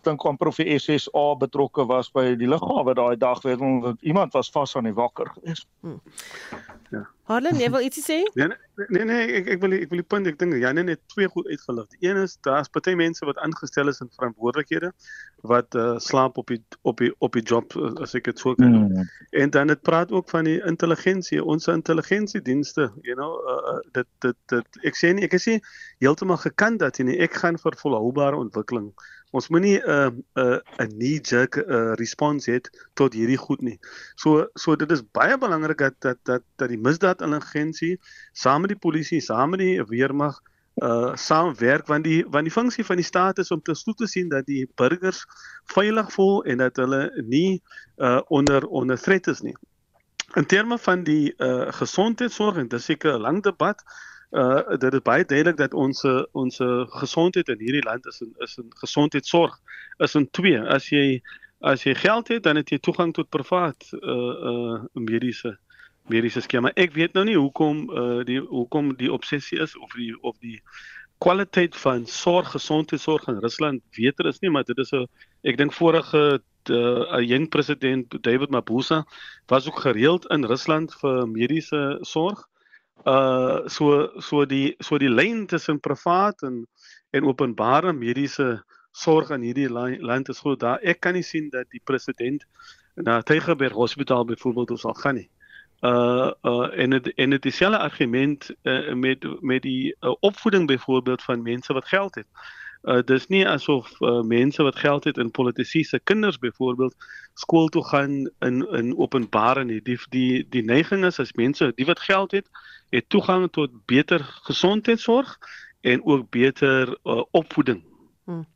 dink aan prof die SSA betrokke was by die lughawe daai dag, weet ons iemand was vas aan die wakker geweest. Harlan, jy wil ietsie sê? Nee nee nee, nee ek ek wil ek wil die punt ek dink Jan het net twee goed uitgelig. Die een is daar's baie mense wat aangestel is in verantwoordelikhede wat uh, slaap op die op die op die job as ek dit so kan noem. Hmm. En dan dit praat ook van die intelligensie, ons intelligensiedienste, you know, uh, uh, dit dit dit ek sê nie ek is nie heeltemal gekant dat nie. Ek gaan vir volhoubare ontwikkeling. Ons moenie 'n uh, 'n uh, 'n knee jerk uh, respons hê tot hierdie goed nie. So so dit is baie belangrik dat dat dat dat die misdaadintelligensie saam met die polisie, saam met die weermag uh saamwerk want die want die funksie van die staat is om te stoet te sien dat die burgers veilig voel en dat hulle nie uh onder onder threat is nie. In terme van die uh gesondheidsorg en dis seker 'n lang debat uh dit is baie duidelik dat ons ons gesondheid in hierdie land is in, is 'n gesondheidsorg is in twee. As jy as jy geld het, dan het jy toegang tot privaat uh uh mediese mediese skema. Ek weet nou nie hoekom uh die hoekom die obsessie is of die of die kwaliteit van sorg gesondheidsorg in Rusland beter is nie, maar dit is 'n ek dink vorige 'n jong president David Mabuza was ook gereeld in Rusland vir mediese sorg. Uh so so die so die lyn tussen privaat en en openbare mediese sorg in hierdie land is groot. Daar ek kan nie sien dat die president na Tygerberg Hospitaal byvoorbeeld sal gaan nie. Uh uh en het, en dit dieselfde argument uh, met met die uh, opvoeding byvoorbeeld van mense wat geld het. Uh dis nie asof uh, mense wat geld het in politici se kinders byvoorbeeld skool toe gaan in in openbare nie. Die die die neiging is as mense die wat geld het, het toegang tot beter gesondheidsorg en ook beter uh, opvoeding. Hmm.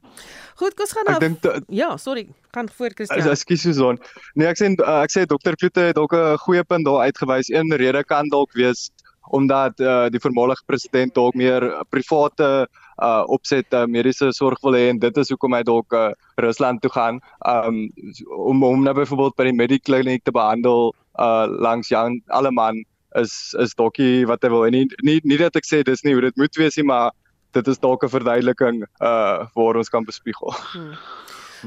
Goed, kos gaan nou. Ek dink Ja, sorry, kan voor Christian. Ekskuus Susan. Nee, ek sê uh, ek sê dokter Kloete het dalk 'n goeie punt daar uitgewys. Een rede kan dalk wees omdat uh, die voormalige president dalk meer private uh opset uh, mediese sorg wil hê en dit is hoekom hy dalk uh, Rusland toe gaan um om om nou byvoorbeeld by die Medikliniek te behandel uh langs Jan Alleman is is dalk wat hy wil en nie, nie nie dat ek sê dis nie hoe dit moet wees nie maar dit is dalk 'n verduideliking uh waar ons kan bespiegel. Hmm.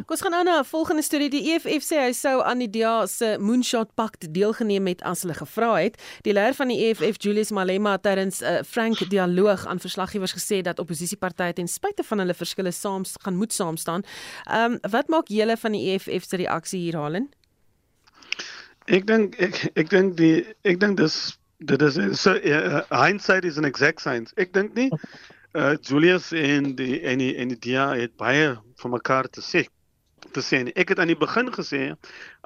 Ons gaan nou na 'n volgende storie. Die EFF sê hy sou aan die DA se Moonshot Pact deelgeneem het as hulle gevra het. Die leier van die EFF, Julius Malema, het tydens 'n uh, frank dialoog aan verslaggewers gesê dat oppositiepartye ten spyte van hulle verskille saam gaan moet saamstaan. Ehm um, wat maak julle van die EFF se reaksie hier halen? Ek dink ek ek dink die ek dink dis dit is so uh, hindsight is an exact science. Ek dink nie uh, Julius en die en die en die DA het baie van mekaar te sê te sê. En ek het aan die begin gesê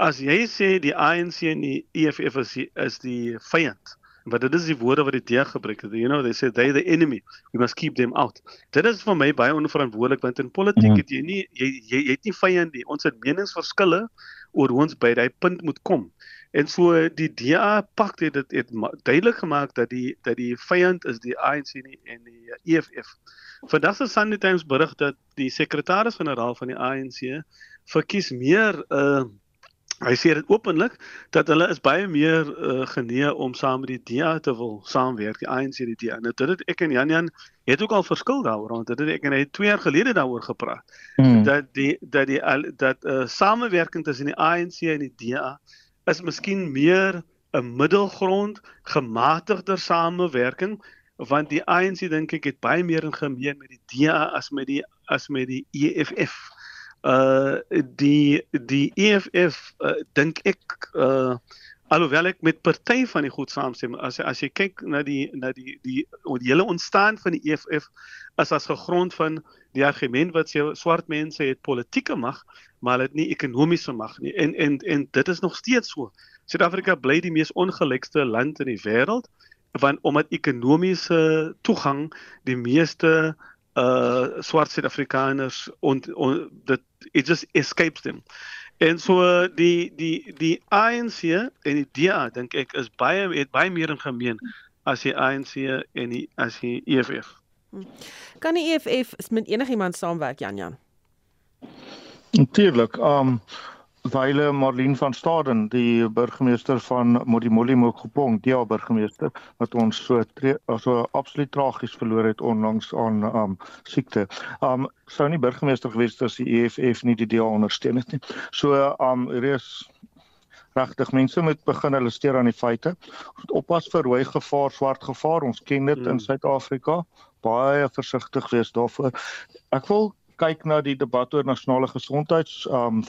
as jy sê die ANC en die EFF is die, is die vyand Maar dit is die woorde wat die DEA gebruik het. You know, they say they the enemy. We must keep them out. Dit is vir my baie onverantwoordelik want in politiek mhm. het jy nie jy jy, jy het nie vyand nie. Ons het meningsverskille oor hoe ons by daai punt moet kom. En so die DA pak dit het, het duidelik gemaak dat die dat die vyand is die ANC nie en die EFF. Vandag se Sunday Times berig dat die sekretaris-generaal van die ANC verkies meer uh hy sê dit openlik dat hulle is baie meer uh, genee om saam met die DA te wil saamwerk, die ANC en die DA. Nou dit het ek en Jan Jan het ook al verskil daaroor want dit het ek en hy 2 jaar gelede daaroor gepraat. Hmm. Dat die dat die dat uh, samewerking tussen die ANC en die DA is miskien meer 'n middelgrond gematigder samewerking want die ANC dink ek het baie meer in gemeen met die DA as met die as met die EFF. Uh die die EFF uh, dink ek uh alhoewel ek met party van die goed saamstem as as jy kyk na die na die die die hele ontstaan van die EFF as as gegrond van die argument wat jy swart mense het politieke mag maar hulle het nie ekonomiese mag nie en en en dit is nog steeds so. Suid-Afrika bly die mees ongelykste land in die wêreld want omdat ekonomiese toegang die meeste uh swart Suid-Afrikaners en dit it just escapes them. En so die die die ANC en die DA dink ek is baie het baie meer in gemeen as die ANC en die as die EFF. Hm. Kan die EFF met enigiemand saamwerk Jan Jan? Natuurlik. Um Wyle Marlene van Staden, die burgemeester van Modimolle Mokgopong, die al burgemeester wat ons so so absoluut tragies verloor het onlangs aan um siekte. Um sou nie burgemeester gewees het as die EFF nie die DA ondersteun het nie. So um reus regtig mense moet begin hulle steur aan die feite. Ons oppas vir rooi gevaar, swart gevaar. Ons ken dit hmm. in Suid-Afrika. Baie versigtig wees daarvoor. Ek wil kyk na die debat oor nasionale gesondheids um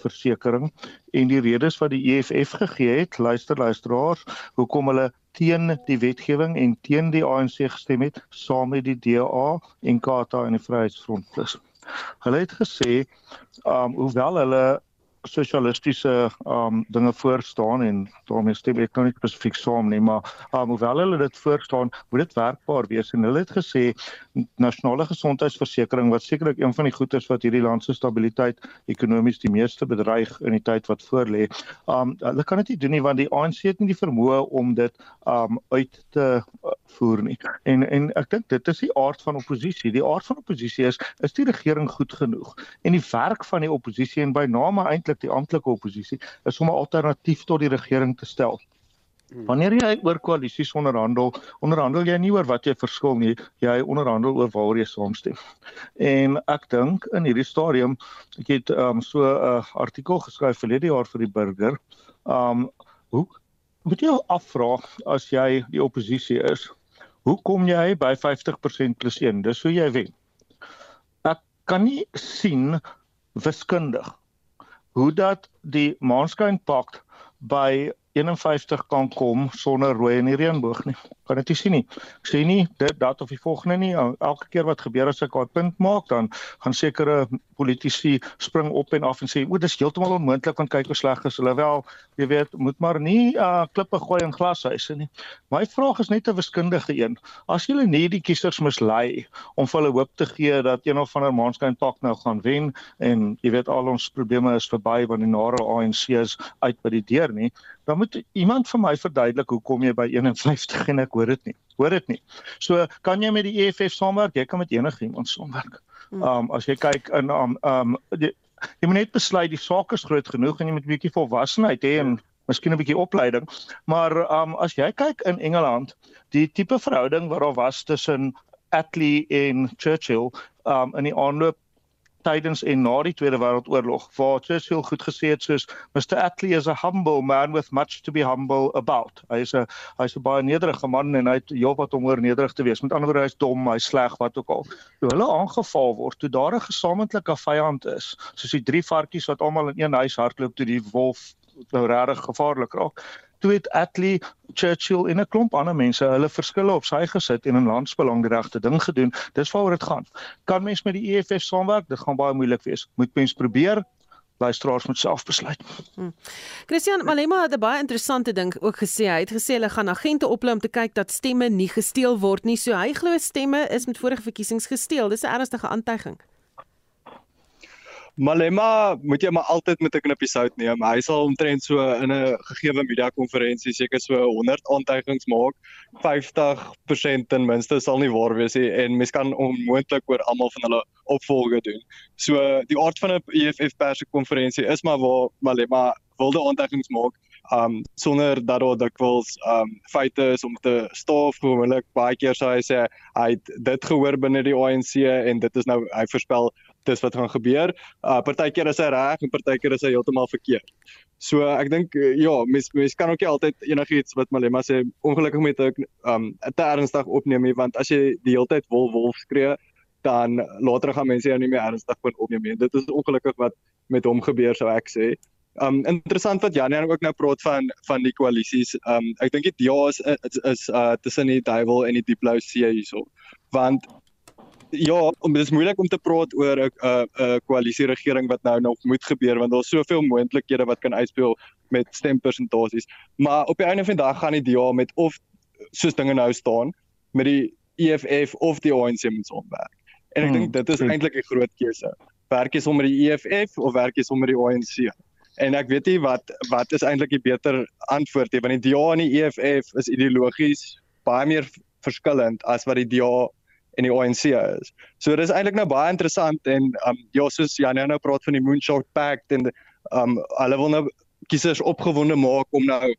en die redes wat die EFF gegee het, luister luisteraars, hoekom hulle teen die wetgewing en teen die ANC gestem het saam met die DA en KATA en die Vryheidsfront plus. Hulle het gesê um hoewel hulle sosialistiese um dinge voor staan en daarmee stem ek nou nie spesifiek saam nie maar um hoewel hulle dit voor staan moet dit werkbaar wees. En hulle het gesê nasionale gesondheidsversekering wat sekerlik een van die goedes wat hierdie land se stabiliteit ekonomies die meeste bedreig in die tyd wat voorlê um hulle kan dit nie doen nie want die ANC het nie die vermoë om dit um uit te uh, voer nie. En en ek dink dit is die aard van oppositie. Die aard van oppositie is is die regering goed genoeg? En die werk van die oppositie en by name eintlik eintlik die amptelike oppositie is om 'n alternatief tot die regering te stel. Hmm. Wanneer jy oor koalisies onderhandel, onderhandel jy nie oor wat jy verskil nie, jy onderhandel oor waaroor jy saamstem. En ek dink in hierdie stadium, ek het um, so 'n uh, artikel geskryf verlede jaar vir die burger. Um hoe moet jy afvra as jy die oppositie is? Hoe kom jy by 50% plus 1? Dis hoe jy wen. Ek kan nie sien wiskundig hoe dat die Maanskyn Pak by 51 kan kom sonder rooi en die reënboog nie. Kan dit nie sien nie. Ek sê nie dit dat of die volgende nie. Elke keer wat gebeur as ek 'n punt maak, dan gaan sekere politici spring op en af en sê o, dis heeltemal onmoontlik want kyk hoe sleg is hulle wel. Jy weet, moet maar nie uh klippe gooi in glashuise nie. My vraag is net 'n wiskundige een. As jy nie die kiesers mislei om vir hulle hoop te gee dat een of ander maanskyn pak nou gaan wen en jy weet al ons probleme is verby want die nare ANC is uit by die deur nie, dan moet iemand vir my verduidelik hoekom jy by 51 en ek hoor dit nie. Hoor dit nie. So kan jy met die EFF saamwerk? Jy kan met enigiemand saamwerk. Hmm. Um as jy kyk in um um die, jy moet net besluit die saak is groot genoeg en jy moet 'n bietjie volwassenheid hê en miskien 'n bietjie opleiding. Maar um as jy kyk in Engeland, die tipe verhouding wat daar was tussen Attlee en Churchill um in die aanloop tydens en na die Tweede Wêreldoorlog waar Churchill goed gesê het soos Mr Attlee is a humble man with much to be humble about. Hy is 'n hy's 'n baie nederige man en hy het heel wat om oor nederig te wees. Met ander woorde hy's dom, hy's sleg, wat ook al. Toe hulle aangeval word, toe daar 'n gesamentlike vyand is, soos die drie varkies wat almal in een huis hardloop toe die wolf nou regtig gevaarlik raak toe het Attlee Churchill en 'n klomp ander mense hulle verskille op sy gesit en in landsbelang die regte ding gedoen. Dis waaroor dit gaan. Kan mens met die EFF saamwerk? Dit gaan baie moeilik wees. Moet mens probeer? luisteraars moet self besluit. Hmm. Christian Malema het 'n baie interessante ding ook gesê. Hy het gesê hulle gaan agente oplei om te kyk dat stemme nie gesteel word nie. So hy glo stemme is met vorige verkiesings gesteel. Dis 'n ernstige aantuiging. Malema moet jy maar altyd met 'n knippie sout neem. Hy sal omtrent so in 'n gegeewe media konferensie seker so 100 aantuigings maak. 50% ten minste sal nie waar wees nie en mens kan onmoontlik oor almal van hulle opvolge doen. So die aard van 'n EFF perskonferensie is maar waar Malema wilde aantuigings maak um sonder dat daar dikwels um feite is om te staaf gewoonlik baie keer sou hy sê hy het dit gehoor binne die ANC en dit is nou hy voorspel dis wat gaan gebeur. Uh partykeer is hy reg en partykeer is hy heeltemal verkeerd. So ek dink uh, ja, mens mens kan ook nie altyd enigiets wat Malema sê ongelukkig met ek um te ernstig opneem nie want as jy die hele tyd wolf wolf skree dan later gaan mense jou nie meer ernstig kon opneem nie. Dit is ongelukkig wat met hom gebeur sou ek sê. Um interessant wat Janie ook nou praat van van die koalisies. Um ek dink die DA is is, is uh tussen die duiwel en die diep blou see hierso. Want ja, om dis moeilik om te praat oor 'n 'n 'n koalisie regering wat nou nog moet gebeur want daar's soveel moontlikhede wat kan uitspeel met stempersentasies. Maar op die einde van die dag gaan die DA met of soos dinge nou staan met die EFF of die ANC moet saamwerk. En ek hmm. dink dit is eintlik 'n groot keuse. Werk jy sommer die EFF of werk jy sommer die ANC? En ek weet nie wat wat is eintlik die beter antwoord nie want die DA en die EFF is ideologies baie meer verskillend as wat die DA en die ANC is. So dit is eintlik nou baie interessant en um ja soos Janie nou praat van die Moonshot Pact en um hulle wil nou kiesers opgewonde maak om nou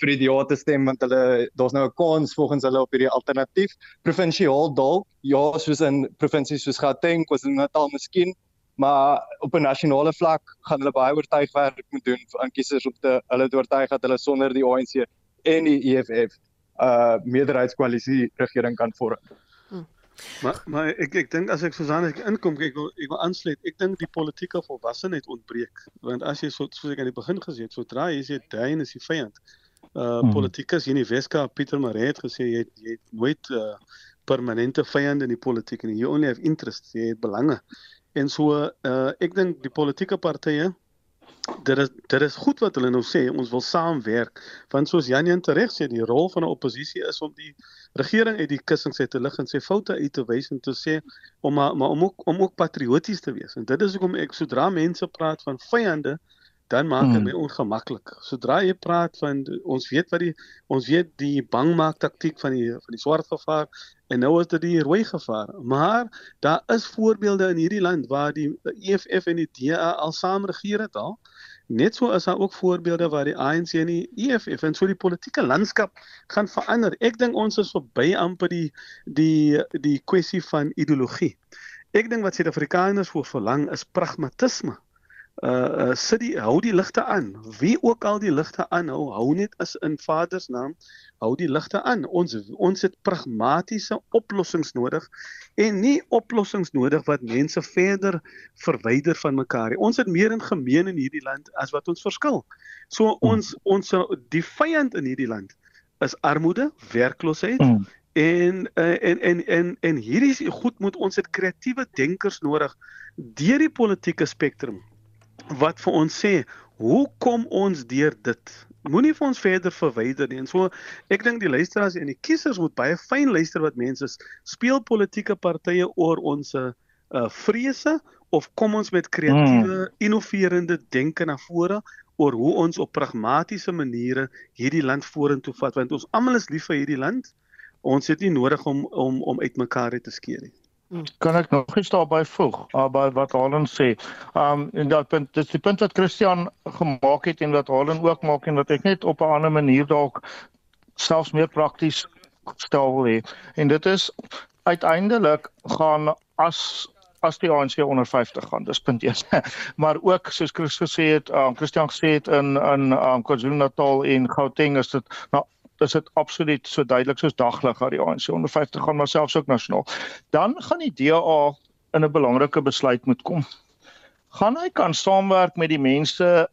vir die ja te stem want hulle daar's nou 'n kans volgens hulle op hierdie alternatief provinsiaal dalk ja soos in provinsies soos Gauteng was in Natal miskien maar op 'n nasionale vlak gaan hulle baie oortuigwerk moet doen aan kiesers om te hulle te oortuig dat hulle sonder die ANC en die EFF uh, meerderheidskoalisie regering kan vorm. Maar maar ek ek dink as ek Susan ek inkom ek wil ek wil aansluit. Ek dink die politieke volwassenheid ontbreek want as jy so soos ek aan die begin gesê het, sodra jy sê duin is die vyand. Uh hmm. politikus hier in die Weskaap Pieter Maree het gesê jy het, jy het nooit uh permanente vyande in die politiek nie. You only have interests, jy het belange. En so uh ek dink die politieke partye dit is dit is goed wat hulle nou sê ons wil saamwerk want soos Janjan tereg sê die rol van 'n oppositie is om die regering uit die kussings uit te lig en sê foute uit te wys en te sê om maar, maar om ook om ook patrioties te wees en dit is hoekom ek sodra mense praat van vyande dan maak dit hmm. my ongemaklik. Sodra jy praat van ons weet wat die ons weet die bangmaak taktik van die van die swart gevaar en nou is dit die rooi gevaar. Maar daar is voorbeelde in hierdie land waar die EFF en die DA al saam regeer het al. Net so is daar ook voorbeelde waar die ANC en die EFF en so die politieke landskap gaan verander. Ek dink ons is verby amper die die die kwessie van ideologie. Ek dink wat Suid-Afrikaners voor verlang is pragmatisme uh, uh sit die hou die ligte aan. Wie ook al die ligte aanhou, hou net as in Vader se naam, hou die ligte aan. Ons ons het pragmatiese oplossings nodig en nie oplossings nodig wat mense verder verwyder van mekaar nie. Ons het meer in gemeen in hierdie land as wat ons verskil. So hmm. ons ons die vyand in hierdie land is armoede, werkloosheid mm. en uh, en en en en hierdie goed moet ons het kreatiewe denkers nodig deur die politieke spektrum wat vir ons sê hoe kom ons deur dit moenie vir ons verder verwyder nie en so ek dink die luisteraars en die kiesers moet baie fyn luister wat mense speel politieke partye oor ons uh, vrese of kom ons met kreatiewe hmm. innoverende denke na vore oor hoe ons op pragmatiese maniere hierdie land vorentoe vat want ons almal is lief vir hierdie land ons het nie nodig om om om uitmekaar te skeer nie. Kan ek nog iets daarby voeg? By wat Halen sê. Um en dat punt, dis die punt wat Christian gemaak het en wat Halen ook maak en wat ek net op 'n ander manier dalk selfs meer prakties stel wil hê. En dit is uiteindelik gaan as as die ANC onder 50 gaan, dis punt 1. maar ook soos Chris gesê het, um, Christian gesê het in in um, KwaZulu-Natal en Gauteng is dit nou is dit absoluut so duidelik soos daglig dat die ANC onder 50 gaan maar selfs ook nasionaal. Dan gaan die DA in 'n belangrike besluit moet kom. Gaan hy kan saamwerk met die mense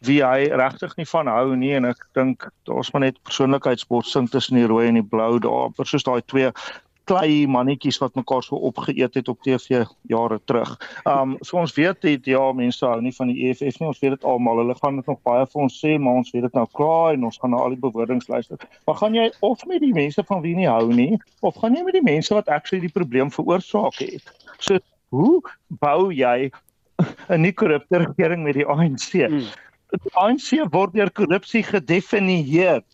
wie hy regtig nie van hou nie en ek dink daar's maar net persoonlikheidsbotsing tussen die rooi en die blou daar, soos daai twee klei mannetjies wat mekaar so opgeëet het op TV jare terug. Um so ons weet dit ja, mense hou nie van die EFF nie. Ons weet dit almal. Hulle gaan dit nog baie vir ons sê, maar ons weet dit nou klaar en ons gaan na al die bewoordings luister. Maar gaan jy of met die mense van wie nie hou nie, of gaan jy met die mense wat actually die probleem veroorsaak het? So hoe bou jy 'n nie korrupte regering met die ANC? Hmm. Die ANC word deur korrupsie gedefinieer.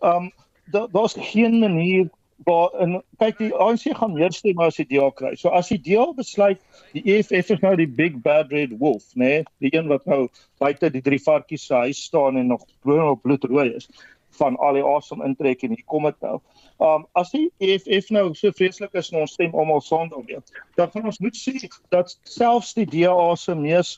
Um daar's geen manier waar in kyk die ANC gaan meer stemme as die DA kry. So as die DA besluit die EFF is nou die big bad red wolf, nê, nee, die een wat nou buite die drie varkies se huis staan en nog bloed bloedrooi is van al die asem intrek en hier kom dit nou. Um as die EFF nou so vreeslik is en ons stem almal saam daarmee, dan gaan ons moet sê dat selfs die DA se mees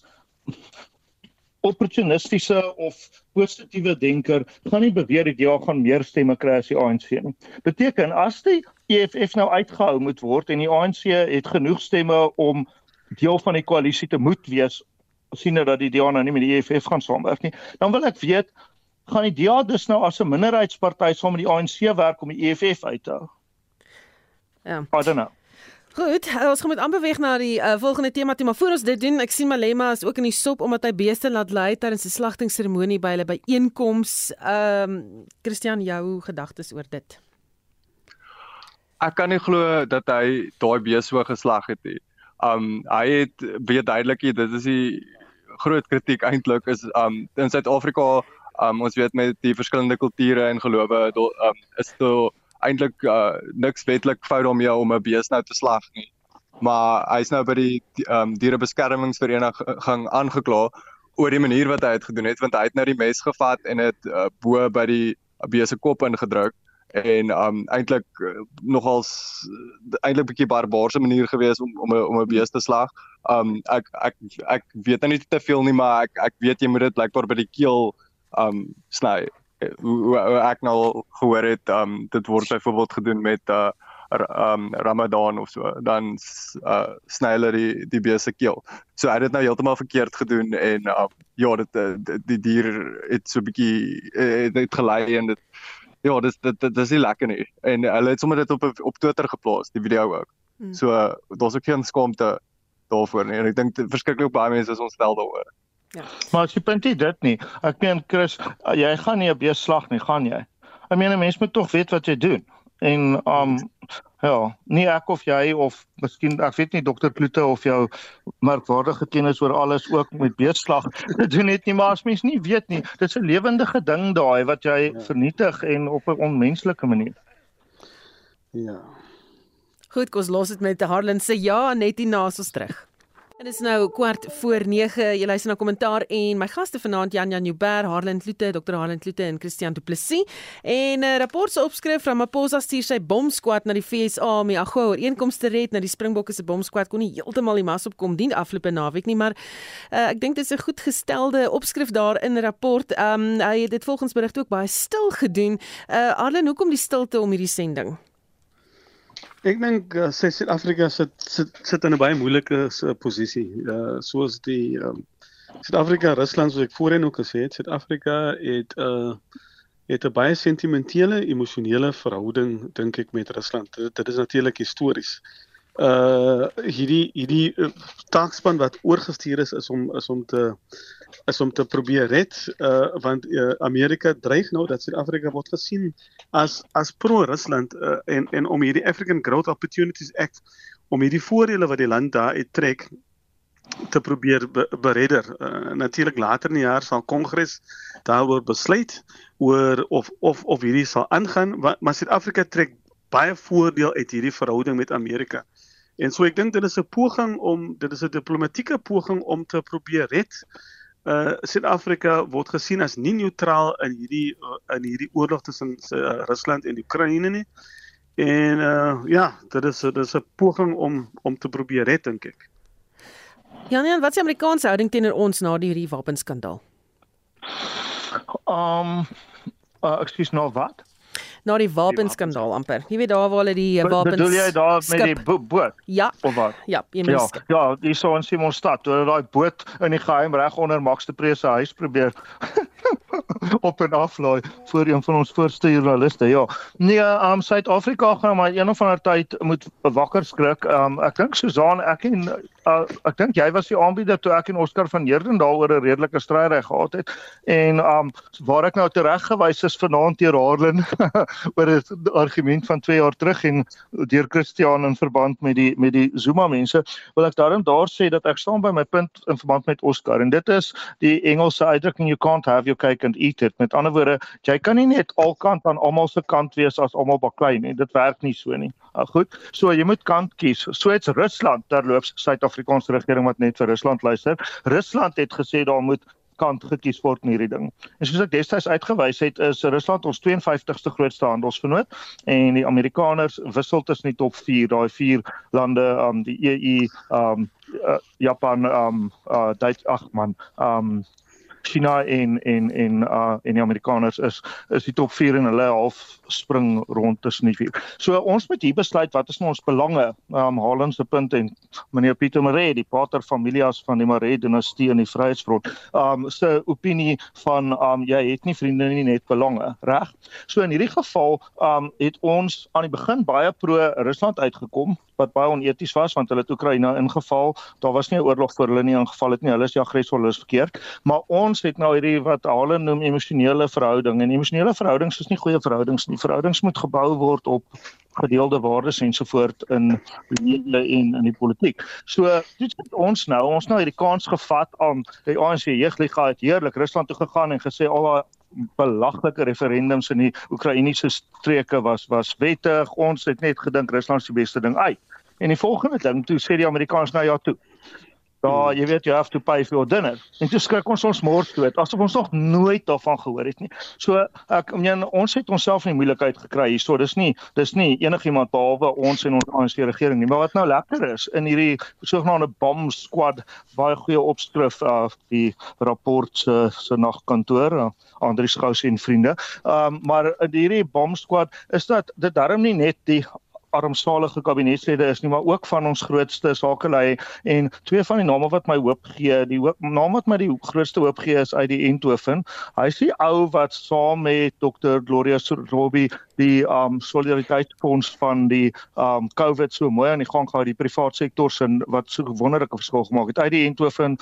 opportunistiese of positiewe denker gaan nie beweer die DA gaan meer stemme kry as die ANC nie. Beteken as die EFF nou uitgehou moet word en die ANC het genoeg stemme om deel van die koalisie te moet wees sien nou dat die DA nou nie met die EFF gaan saamwerk nie, dan wil ek weet gaan die DA dus nou as 'n minderheidsparty saam met die ANC werk om die EFF uit te hou? Ja. I don't know. Goed, eh, ons gaan met aanbeweeg na die uh, volgende tema toe, maar voor ons dit doen, ek sien Malema is ook in die sop omdat hy beeste laat lei tydens 'n slagtingseremonie by hulle byeenkoms. Ehm um, Christian, jou gedagtes oor dit? Ek kan nie glo dat hy daai beeste so geslag het nie. Um hy het baie duidelik dit is die groot kritiek eintlik is um in Suid-Afrika um ons weet met die verskillende kulture en gelowe um is dit eintlik uh, niks wetlik fout daarmee om 'n bees nou te slag nie. Maar hy's nou by die ehm um, dierebeskermingsvereniging aangekla oor die manier wat hy dit gedoen het want hy het nou die mes gevat en dit uh, bo by die bees se kop ingedruk en um eintlik uh, nogals eintlik bietjie barbaarse manier gewees om om 'n om 'n bees te slag. Um ek ek ek weet nou nie te veel nie maar ek ek weet jy moet dit blykbaar by die keel um sny hoe, hoe, hoe ek nou gehoor het um dit word byvoorbeeld gedoen met uh um Ramadan of so dan uh sny hulle die die beeste keel. So hy het dit nou heeltemal verkeerd gedoen en uh, ja dit uh, die, die dier het so 'n bietjie het, het gelei en dit ja dis dit dit is nie lekker nie. En hulle het sommer dit op op Twitter geplaas die video ook. Hmm. So daar's ook geen skaamte daarvoor nie. En ek dink verskriklik baie mense is ontstel daaroor. Ja. Maar as jy punt dit nie. Ek meen Chris, jy gaan nie 'n bees slag nie, gaan jy? Ek meen 'n mens moet tog weet wat jy doen. En um ja, nie ek of jy of miskien ek weet nie dokter Kloete of jou merkwaardige kennis oor alles ook met beesslag doen net nie maar as mens nie weet nie. Dit is 'n lewendige ding daai wat jy ja. vernietig en op 'n onmenslike manier. Ja. Goed, kos los dit met Harlan se ja net hier na ons terug. En dit is nou kwart voor 9. Jy luister na kommentaar en my gaste vanaand Jan Jan Joubert, Harlan Kloete, Dr. Harlan Kloete en Christian Du Plessis. En 'n uh, rapport se opskrif van Maposa stuur sy bomskwad na die FSA om die AGOA ooreenkomste te red. Nou die Springbokke se bomskwad kon nie heeltemal die mas opkom dien afgelope naweek nie, maar uh, ek dink dit is 'n goed gestelde opskrif daar in 'n rapport. Ehm um, hy het dit volgens berigte ook baie stil gedoen. Uh Harlan, hoekom die stilte om hierdie sending? Ek dink uh, Suid-Afrika sit, sit sit in 'n baie moeilike uh, posisie. Uh soos die um, Suid-Afrika Rusland soos ek voorheen ook gesê het, Suid-Afrika het 'n uh, het 'n baie sentimentele, emosionele verhouding dink ek met Rusland. Dit, dit is natuurlik histories. Uh hierdie hierdie uh, taakspan wat oorgestuur is is om is om te is om te probeer red uh want uh, Amerika dreig nou dat Suid-Afrika word gesien as as pro-Rusland uh, en en om hierdie African Growth Opportunities Act om hierdie voordele wat die land daar uittrek te probeer be beredder. Uh, Natuurlik later in die jaar sal Kongres daaroor besluit oor of of of hierdie sal aangaan, maar Suid-Afrika trek baie voordeel uit hierdie verhouding met Amerika. En so ek dink dit is 'n poging om dit is 'n diplomatieke poging om te probeer red uh Suid-Afrika word gesien as nie neutraal in hierdie uh, in hierdie oorlog tussen uh, Rusland en Oekraïne nie. En uh ja, dit is dit is 'n poging om om te probeer red dink ek. Janie, wat is die Amerikaanse houding teenoor ons na die hierdie wapenskandaal? Um uh ekskuus nou wat? Na die wapenskandaal amper. Jy weet daar waar hulle die uh, wapens Bedoel jy daar met die bo boot? Ja. Of wat? Ja, jy Ja, mis. ja, hier so in Simonstad, toe hulle daai boot in die geheim reg onder Max de Pre se huis probeer op en af laai voor een van ons voorste joernaliste. Ja. Nee, um Suid-Afrika gaan maar een of ander tyd moet wakker skrik. Um ek dink Susan, ek en uh, ek dink jy was die aanbieder toe ek en Oscar van Heerden daaroor 'n redelike stryd gehad het. En um waar ek nou tereg gewys is vanaand deur Harlan oor 'n argument van 2 jaar terug en deur Christian in verband met die met die Zuma mense, wil ek daarom daar sê dat ek staan by my punt in verband met Oscar en dit is die Engelse uitdrukking you can't have your cake and eat it. Met ander woorde, jy kan nie net alkant aan almal se kant wees as almal baklei nie. Dit werk nie so nie. Uh, goed. So jy moet kant kies. So iets Rusland terloops Suid-Afrikaanse regering wat net vir Rusland luister. Rusland het gesê daar moet kant gekies word in hierdie ding. En soos ek destyds uitgewys het, is Rusland ons 52ste grootste handelsvernoot en die Amerikaners wissel tussen die top 4, daai vier lande, um die EU, um uh, Japan, um uh Duits, ag man, um China en en en uh en die Amerikaners is is die top 4 en hulle half spring rond tussen die vier. So ons moet hier besluit wat is nou ons belange. Um Haaland se punt en meneer Pieter Maree, die pater familias van die Maree dinastie in die Vryheidsfront, um se opinie van um jy het nie vriende nie net belange, reg? So in hierdie geval um het ons aan die begin baie pro Rusland uitgekom wat baie oneties was want hulle het Oekraïne ingeval. Daar was nie 'n oorlog vir hulle nie ingeval het nie. Hulle is die aggressor, hulle is verkeerd. Maar ons het nou hierdie wat hulle noem emosionele verhouding en emosionele verhoudings is nie goeie verhoudings nie. Verhoudings moet gebou word op gedeelde waardes ensovoort in media en in die politiek. So het ons nou, ons nou hierdie kans gevat aan die ANC jeugliga het heerlik Rusland toe gegaan en gesê al daai belaglike referendums in die Oekraïense streke was was wettig. Ons het net gedink Rusland die beste ding uit. En die volgende ding, toe sê die Amerikaners nou ja toe. Ja, jy weet jy have to pay for your dinner. En toe skrik ons ons mors dood asof ons nog nooit daarvan gehoor het nie. So ek meen ons het onsself in moeilikheid gekry hierso. Dis nie dis nie enigiemand behalwe ons en ons ANC regering nie. Maar wat nou lekker is in hierdie sogenaamde bomb squad baie goeie opskrif af uh, die rapport se se nagkantoor uh, Andri Skous en vriende. Ehm um, maar in hierdie bomb squad is dat dit darm nie net die armsalige kabinetslede is nie maar ook van ons grootste sakelei. En twee van die name wat my hoop gee die hoop, naam wat my die grootste hoop gee is uit die Enthoven hy is die ou wat saam met Dr Gloria Robbie die um solidariteitsfonds van die um COVID so mooi aan die gang gehou die privaat sektor sin wat so wonderlike verskil gemaak het. Uit die Enthoven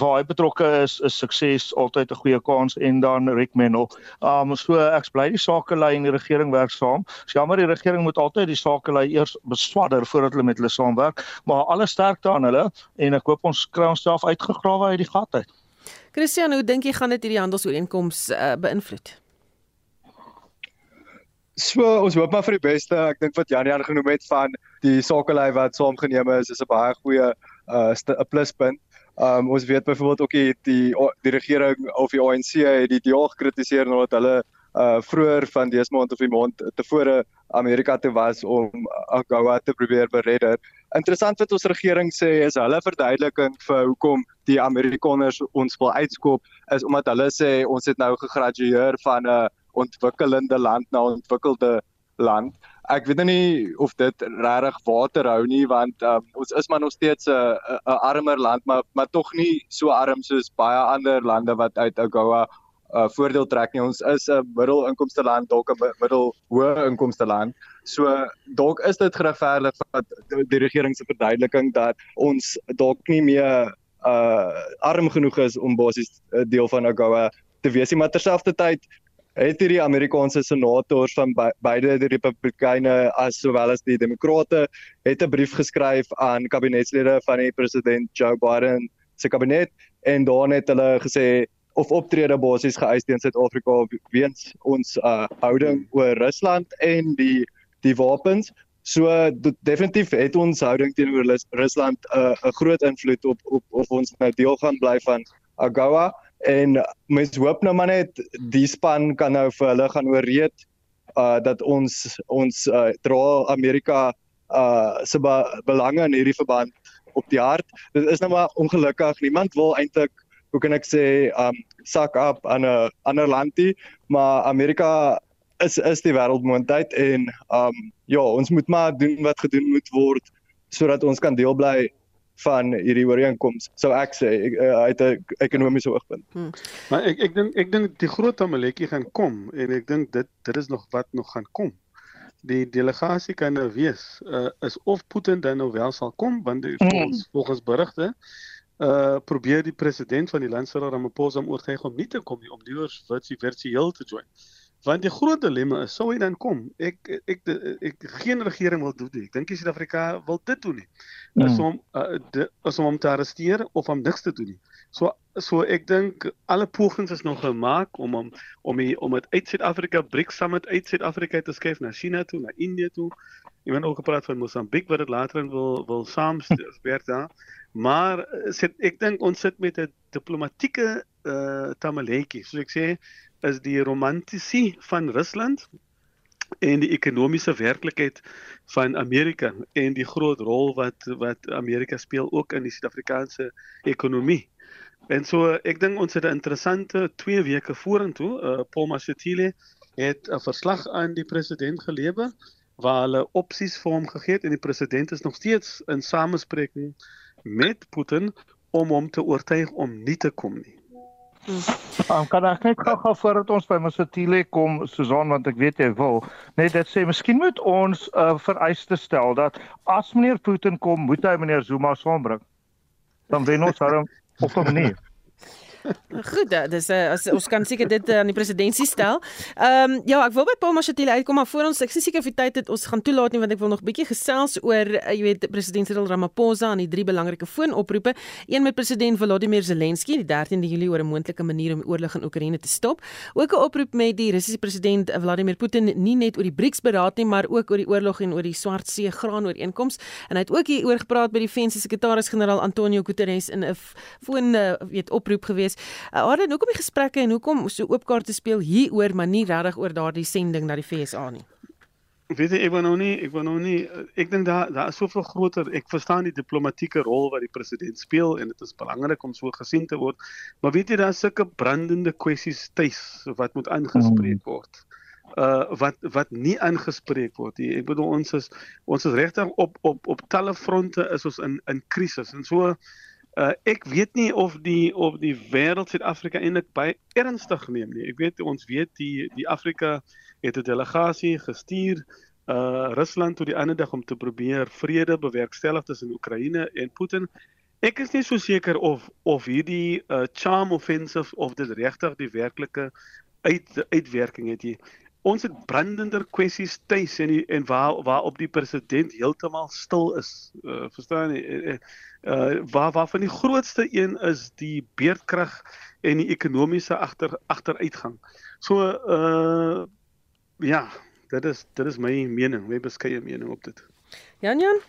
waar hy betrokke is, is sukses altyd 'n goeie kans en dan Rick Menel. Um so ek bly die sakelei en die regering werk saam. Dis jammer die regering moet altyd die sakelei eers beswadder voordat hulle met hulle saamwerk, maar alle sterkte aan hulle en ek hoop ons kry onsself uitgegrawe uit die gat uit. Christian, hoe dink jy gaan dit hierdie handelsooreenkoms uh, beïnvloed? So ons hoop maar vir die beste. Ek dink wat Janie aangenoem het van die sakelei wat saamgeneem is, is 'n baie goeie 'n uh, pluspunt. Um ons weet byvoorbeeld ook die die die regering of die ANC het die deal gekritiseer nadat hulle uh vroeër van dese maand of die maand tevore Amerika toe was om AGOA te probeer beredder. Interessant wat ons regering sê is hulle verduideliking vir hoekom die Amerikaners ons wil uitskop is omdat hulle sê ons het nou gegradueer van 'n ontwikkelende land na ontwikkelde land. Ek weet nou nie of dit regtig water hou nie want um, ons is maar nog steeds 'n 'n armer land maar maar tog nie so arm soos baie ander lande wat uit AGOA uh, voordeel trek nie. Ons is 'n middelinkomste land, dalk 'n middelhoë inkomste land. So dalk is dit geregverdig dat die regering se verduideliking dat ons dalk nie meer uh arm genoeg is om basies 'n deel van AGOA te wees nie, maar terselfdertyd het hierdie Amerikaanse senators van be beide die Republikeine as sowel as die Demokrate het 'n brief geskryf aan kabinetslede van die president Joe Biden se kabinet en daarin het hulle gesê of optrede basies geëis teen Suid-Afrika weens ons uh, houding oor Rusland en die die wapens. So definitief het ons houding teenoor Rusland 'n uh, 'n groot invloed op op of ons nou deel gaan bly van AGOA en mens hoop nou maar net die span kan nou vir hulle gaan ooreed uh dat ons ons uh, dra Amerika uh se be belange in hierdie verband op die hart. Dit is nou maar ongelukkig. Niemand wil eintlik hoe kan ek sê um sak op aan 'n ander landie, maar Amerika is is die wêreldmoondheid en um ja, ons moet maar doen wat gedoen moet word sodat ons kan deel bly van hierdie ooreenkoms. Sou ek sê uh, uit 'n ekonomiese oogpunt. Hmm. Maar ek ek dink ek dink die groot tamaletjie gaan kom en ek dink dit dit is nog wat nog gaan kom. Die delegasie kan nou wees uh, is of Putin dan nou wel sal kom want die, hmm. volgens, volgens berigte uh probeer die president van die land Cyril Ramaphosa om oortuig om nie te kom nie om die versie virtueel te join. Want die groot dilemma is sou hy dan kom. Ek ek ek, ek geen regering wil doen nie. Ek dink die Suid-Afrika wil dit doen nie. Is hmm. om uh, de, is om hom te arresteer of om niks te doen nie. So so ek dink alle pogings is nog gemaak om om om die, om dit uit Suid-Afrika BRICS summit uit Suid-Afrika te skuif na China toe, na Indië toe. Jy het ook gepraat van Mosambiek wat dit later wil wil saamwerk daar. Maar eh, sit, ek dink ons sit met 'n diplomatieke uh tamaletjie. Soos ek sê, is die romantisie van Rusland en die ekonomiese werklikheid van Amerika en die groot rol wat wat Amerika speel ook in die Suid-Afrikaanse ekonomie. En so ek dink ons het 'n interessante 2 weke vorentoe. Uh Paul Mashatile het 'n verslag aan die president gelewer waar hulle opsies vir hom gegee het en die president is nog steeds in samespreking met Putin om hom te oortuig om nie te kom nie. Um, kan ek net gou gou voordat ons by Mosatile kom Susan want ek weet jy wil net dit sê miskien moet ons 'n uh, vereiste stel dat as meneer Putin kom moet hy meneer Zuma saambring. Dan wen ons hom op 'n manier Goed, dis uh, as ons kan seker dit uh, aan die presidentskap stel. Ehm um, ja, ek wil by Paul Mashatile uitkom maar voor ons ek sien seker vir tyd het ons gaan toelaat nie want ek wil nog 'n bietjie gesels oor jy weet president Cyril Ramaphosa en die drie belangrike foonoproepe. Een met president Volodymyr Zelensky die 13de Julie oor 'n moontlike manier om oorlog in Oekraïne te stop. Ook 'n oproep met die Russiese president Vladimir Putin nie net oor die BRICS beraad nie, maar ook oor die oorlog en oor die Swart See graanooreenkoms. En hy het ook hier oor gepraat by die VN se sekretaris-generaal Antonio Guterres in 'n foon weet oproep gewees wees. Uh, Arden, hoekom die gesprekke en hoekom so oop kaarte speel hieroor, maar nie regtig oor daardie sending na die FSA nie? Weet jy, ek wou nou nie, ek wou nou nie ek dink daar daar is soveel groter. Ek verstaan die diplomatieke rol wat die president speel en dit is belangrik om so gesien te word. Maar weet jy daar is sulke brandende kwessies tuis wat moet aangespreek hmm. word. Uh wat wat nie aangespreek word nie. Ek bedoel ons is ons is regtig op op op talle fronte is ons in in krisis en so Uh ek weet nie of die of die wêreld Suid-Afrika eintlik baie ernstig neem nie. Ek weet ons weet die die Afrika het 'n delegasie gestuur uh Rusland toe die ander dag om te probeer vrede bewerkstellig tussen Oekraïne en Putin. Ek is nie so seker of of hierdie uh charm offensive of dit regtig die werklike uit uitwerking het hier ons het brandender kwessies tuis en die, en waar waar op die president heeltemal stil is. Uh, verstaan jy? Uh, uh, waar waar van die grootste een is die beerdkrag en die ekonomiese agter agteruitgang. So uh ja, dit is dit is my mening, my beskeie mening op dit. Jan Jan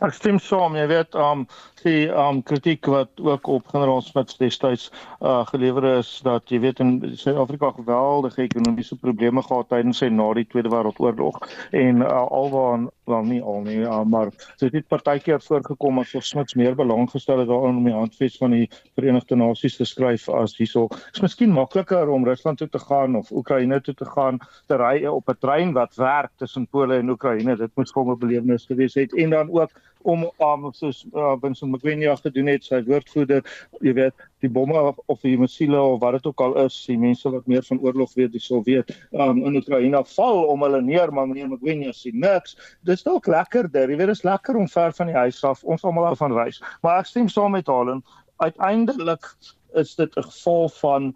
Ek stem saam, jy weet, um die um kritiek wat ook op generaal Smith destyds uh gelewer is dat jy weet in Suid-Afrika geweldige ekonomiese probleme gehad tydens sy na die Tweede Wêreldoorlog en uh, alwaar wel nie al nie, uh, maar dit het partykeer voorgekom asof Smith meer belang gestel het daarin om die handves van die Verenigde Nasies te skryf as hierso. Dit is miskien makliker om Rusland toe te gaan of Oekraïne toe te gaan te ry op 'n trein wat werk tussen Pole en Oekraïne. Dit vir 'n belewenis gewees het en dan ook om um, soos uh, Vincent McQueen gedoen het sy woordvoerder jy weet die bomme of, of die missiele of wat dit ook al is die mense wat meer van oorlog weet dis sal weet um, in Oekraïne val om hulle neer maar meneer McQueen sê niks. Dis dalk lekkerder jy weet dis lekker om ver van die huis af ons almal af van reis maar ek stem saam met Halen uiteindelik is dit 'n geval van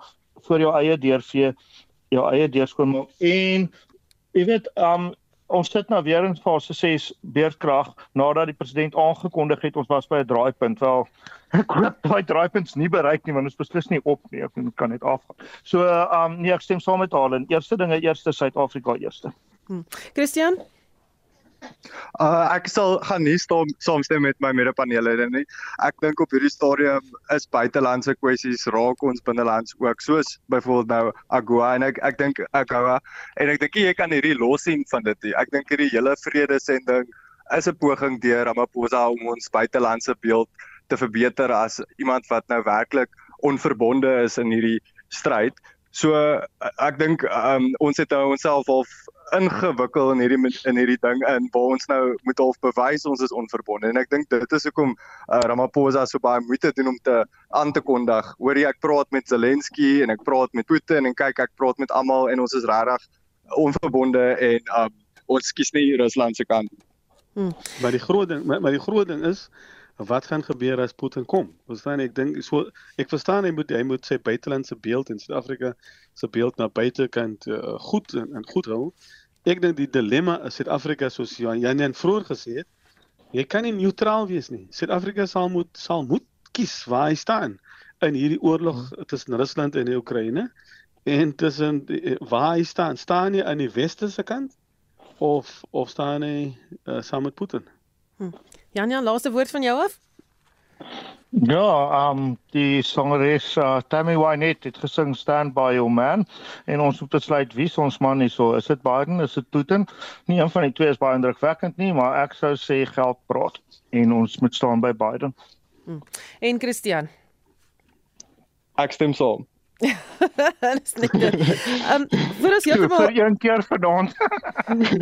vir jou eie deurvee jou eie deurskoon en jy weet um ons sit nou weer in fase 6 beerdkrag nadat die president aangekondig het ons was by 'n draaipunt. Wel, ek hoop daai draaipunt nie bereik nie want ons beslis nie op nie, ek kan net afgaan. So, ehm um, nee, ek stem saam met haar en eerste dinge eerste Suid-Afrika eerste. Hmm. Christian Uh ek sal gaan nie staan saamstem met my mede-paneellede nie. Ek dink op hierdie stadium is buitelandse kwessies raak ons binnelands ook soos byvoorbeeld nou AGOA en ek ek dink AGOA en ek dink jy kan hierdie los sien van dit. Ek dink hierdie hele vredesending is 'n poging deur Ramaphosa om ons buitelandse beeld te verbeter as iemand wat nou werklik onverbonde is in hierdie stryd. So ek dink um, ons het nou onsself half ingewikkel in hierdie in hierdie ding in waar ons nou moet half bewys ons is onverbonde en ek dink dit is hoekom uh, Ramaphosa so baie moeite doen om te aan te kondig. Hoor jy ek praat met Zelensky en ek praat met Putin en kyk ek praat met almal en ons is regtig onverbonde en um, ons kies nie Rusland se kant. Hmm. Maar die groot ding maar, maar die groot ding is wat gaan gebeur as Putin kom? Verstaan ek dink so ek verstaan hy moet hy moet sy buitelandse beeld in Suid-Afrika se beeld na buitekant uh, goed en, en goed hou. Ek dink die dilemma is Suid-Afrika soos Jan Jan vroeër gesê het, jy kan nie neutraal wees nie. Suid-Afrika sal moet sal moet kies waar hy staan in hierdie oorlog tussen Rusland en die Oekraïne en tussen die, waar hy staan. Staan hy aan die westerse kant of of staan hy uh, saam met Putin? Hm. Janja, laaste woord van jou af? Ja, ehm um, die sangeres uh, Tammy Wynette het gesing Stand by Your Man en ons moet besluit wie ons man is. So, is dit Biden, is dit Putin? Nie een van die twee is baie indrukwekkend nie, maar ek sou sê geld praat en ons moet staan by Biden. Hmm. En Christian. Ek stem saam. Dis net. Ehm vir ons heeltemal vir een keer vanaand.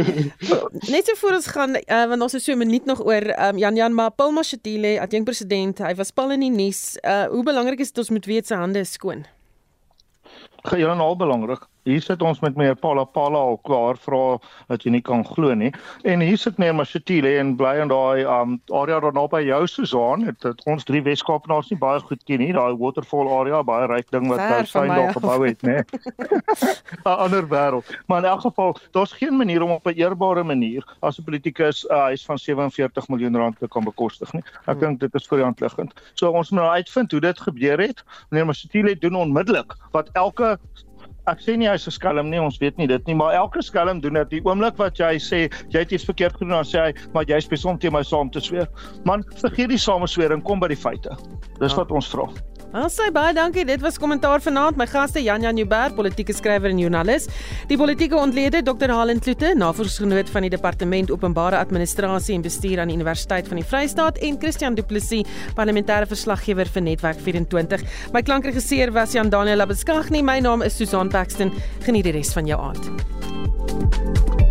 net so voor ons gaan uh, want ons is so 'n minuut nog oor ehm um, Jan Jan maar Paul Mashatile, adjunk president, hy was pal in die nuus. Uh hoe belangrik is dit ons moet weet sy hande is skoon? Geheel en al belangrik. Hier sit ons met meneer Paula Paula al klaar vra dat jy nie kan glo nie. En hier sit meneer Mashatile en bly in daai um area daar naby jou Susan. Het, het ons drie Weskaapenaars nie baie goed ken nie. Daai waterfall area, baie ryk ding wat nou sy daar gebou het, né? 'n Ander wêreld. Maar in elk geval, daar's geen manier om op 'n eerbare manier as 'n politikus 'n uh, huis van 47 miljoen rand te kan bekostig nie. Ek hmm. dink dit is vir die hand liggend. So ons moet nou uitvind hoe dit gebeur het. Meneer Mashatile doen onmiddellik wat elke ek sê nie hy's 'n skelm nie, ons weet nie dit nie, maar elke skelm doen dit. Die oomblik wat jy sê jy het iets verkeerd gedoen, dan sê hy, maar jy's besom teen my saam te sweer. Man, vergeet die sameswering, kom by die feite. Dis ja. wat ons vra. Sê baie dankie. Dit was kommentaar vanaand. My gaste Jan Jan Joubert, politieke skrywer en joernalis, die politieke ontleder Dr. Halen Kloete, navorsingsgenoot van die Departement Openbare Administrasie en Bestuur aan die Universiteit van die Vrystaat en Christian Du Plessis, parlementêre verslaggewer vir Netwerk 24. My klankregisseur was Jan Daniel Labeskagh. My naam is Susan Paxton. Geniet die res van jou aand.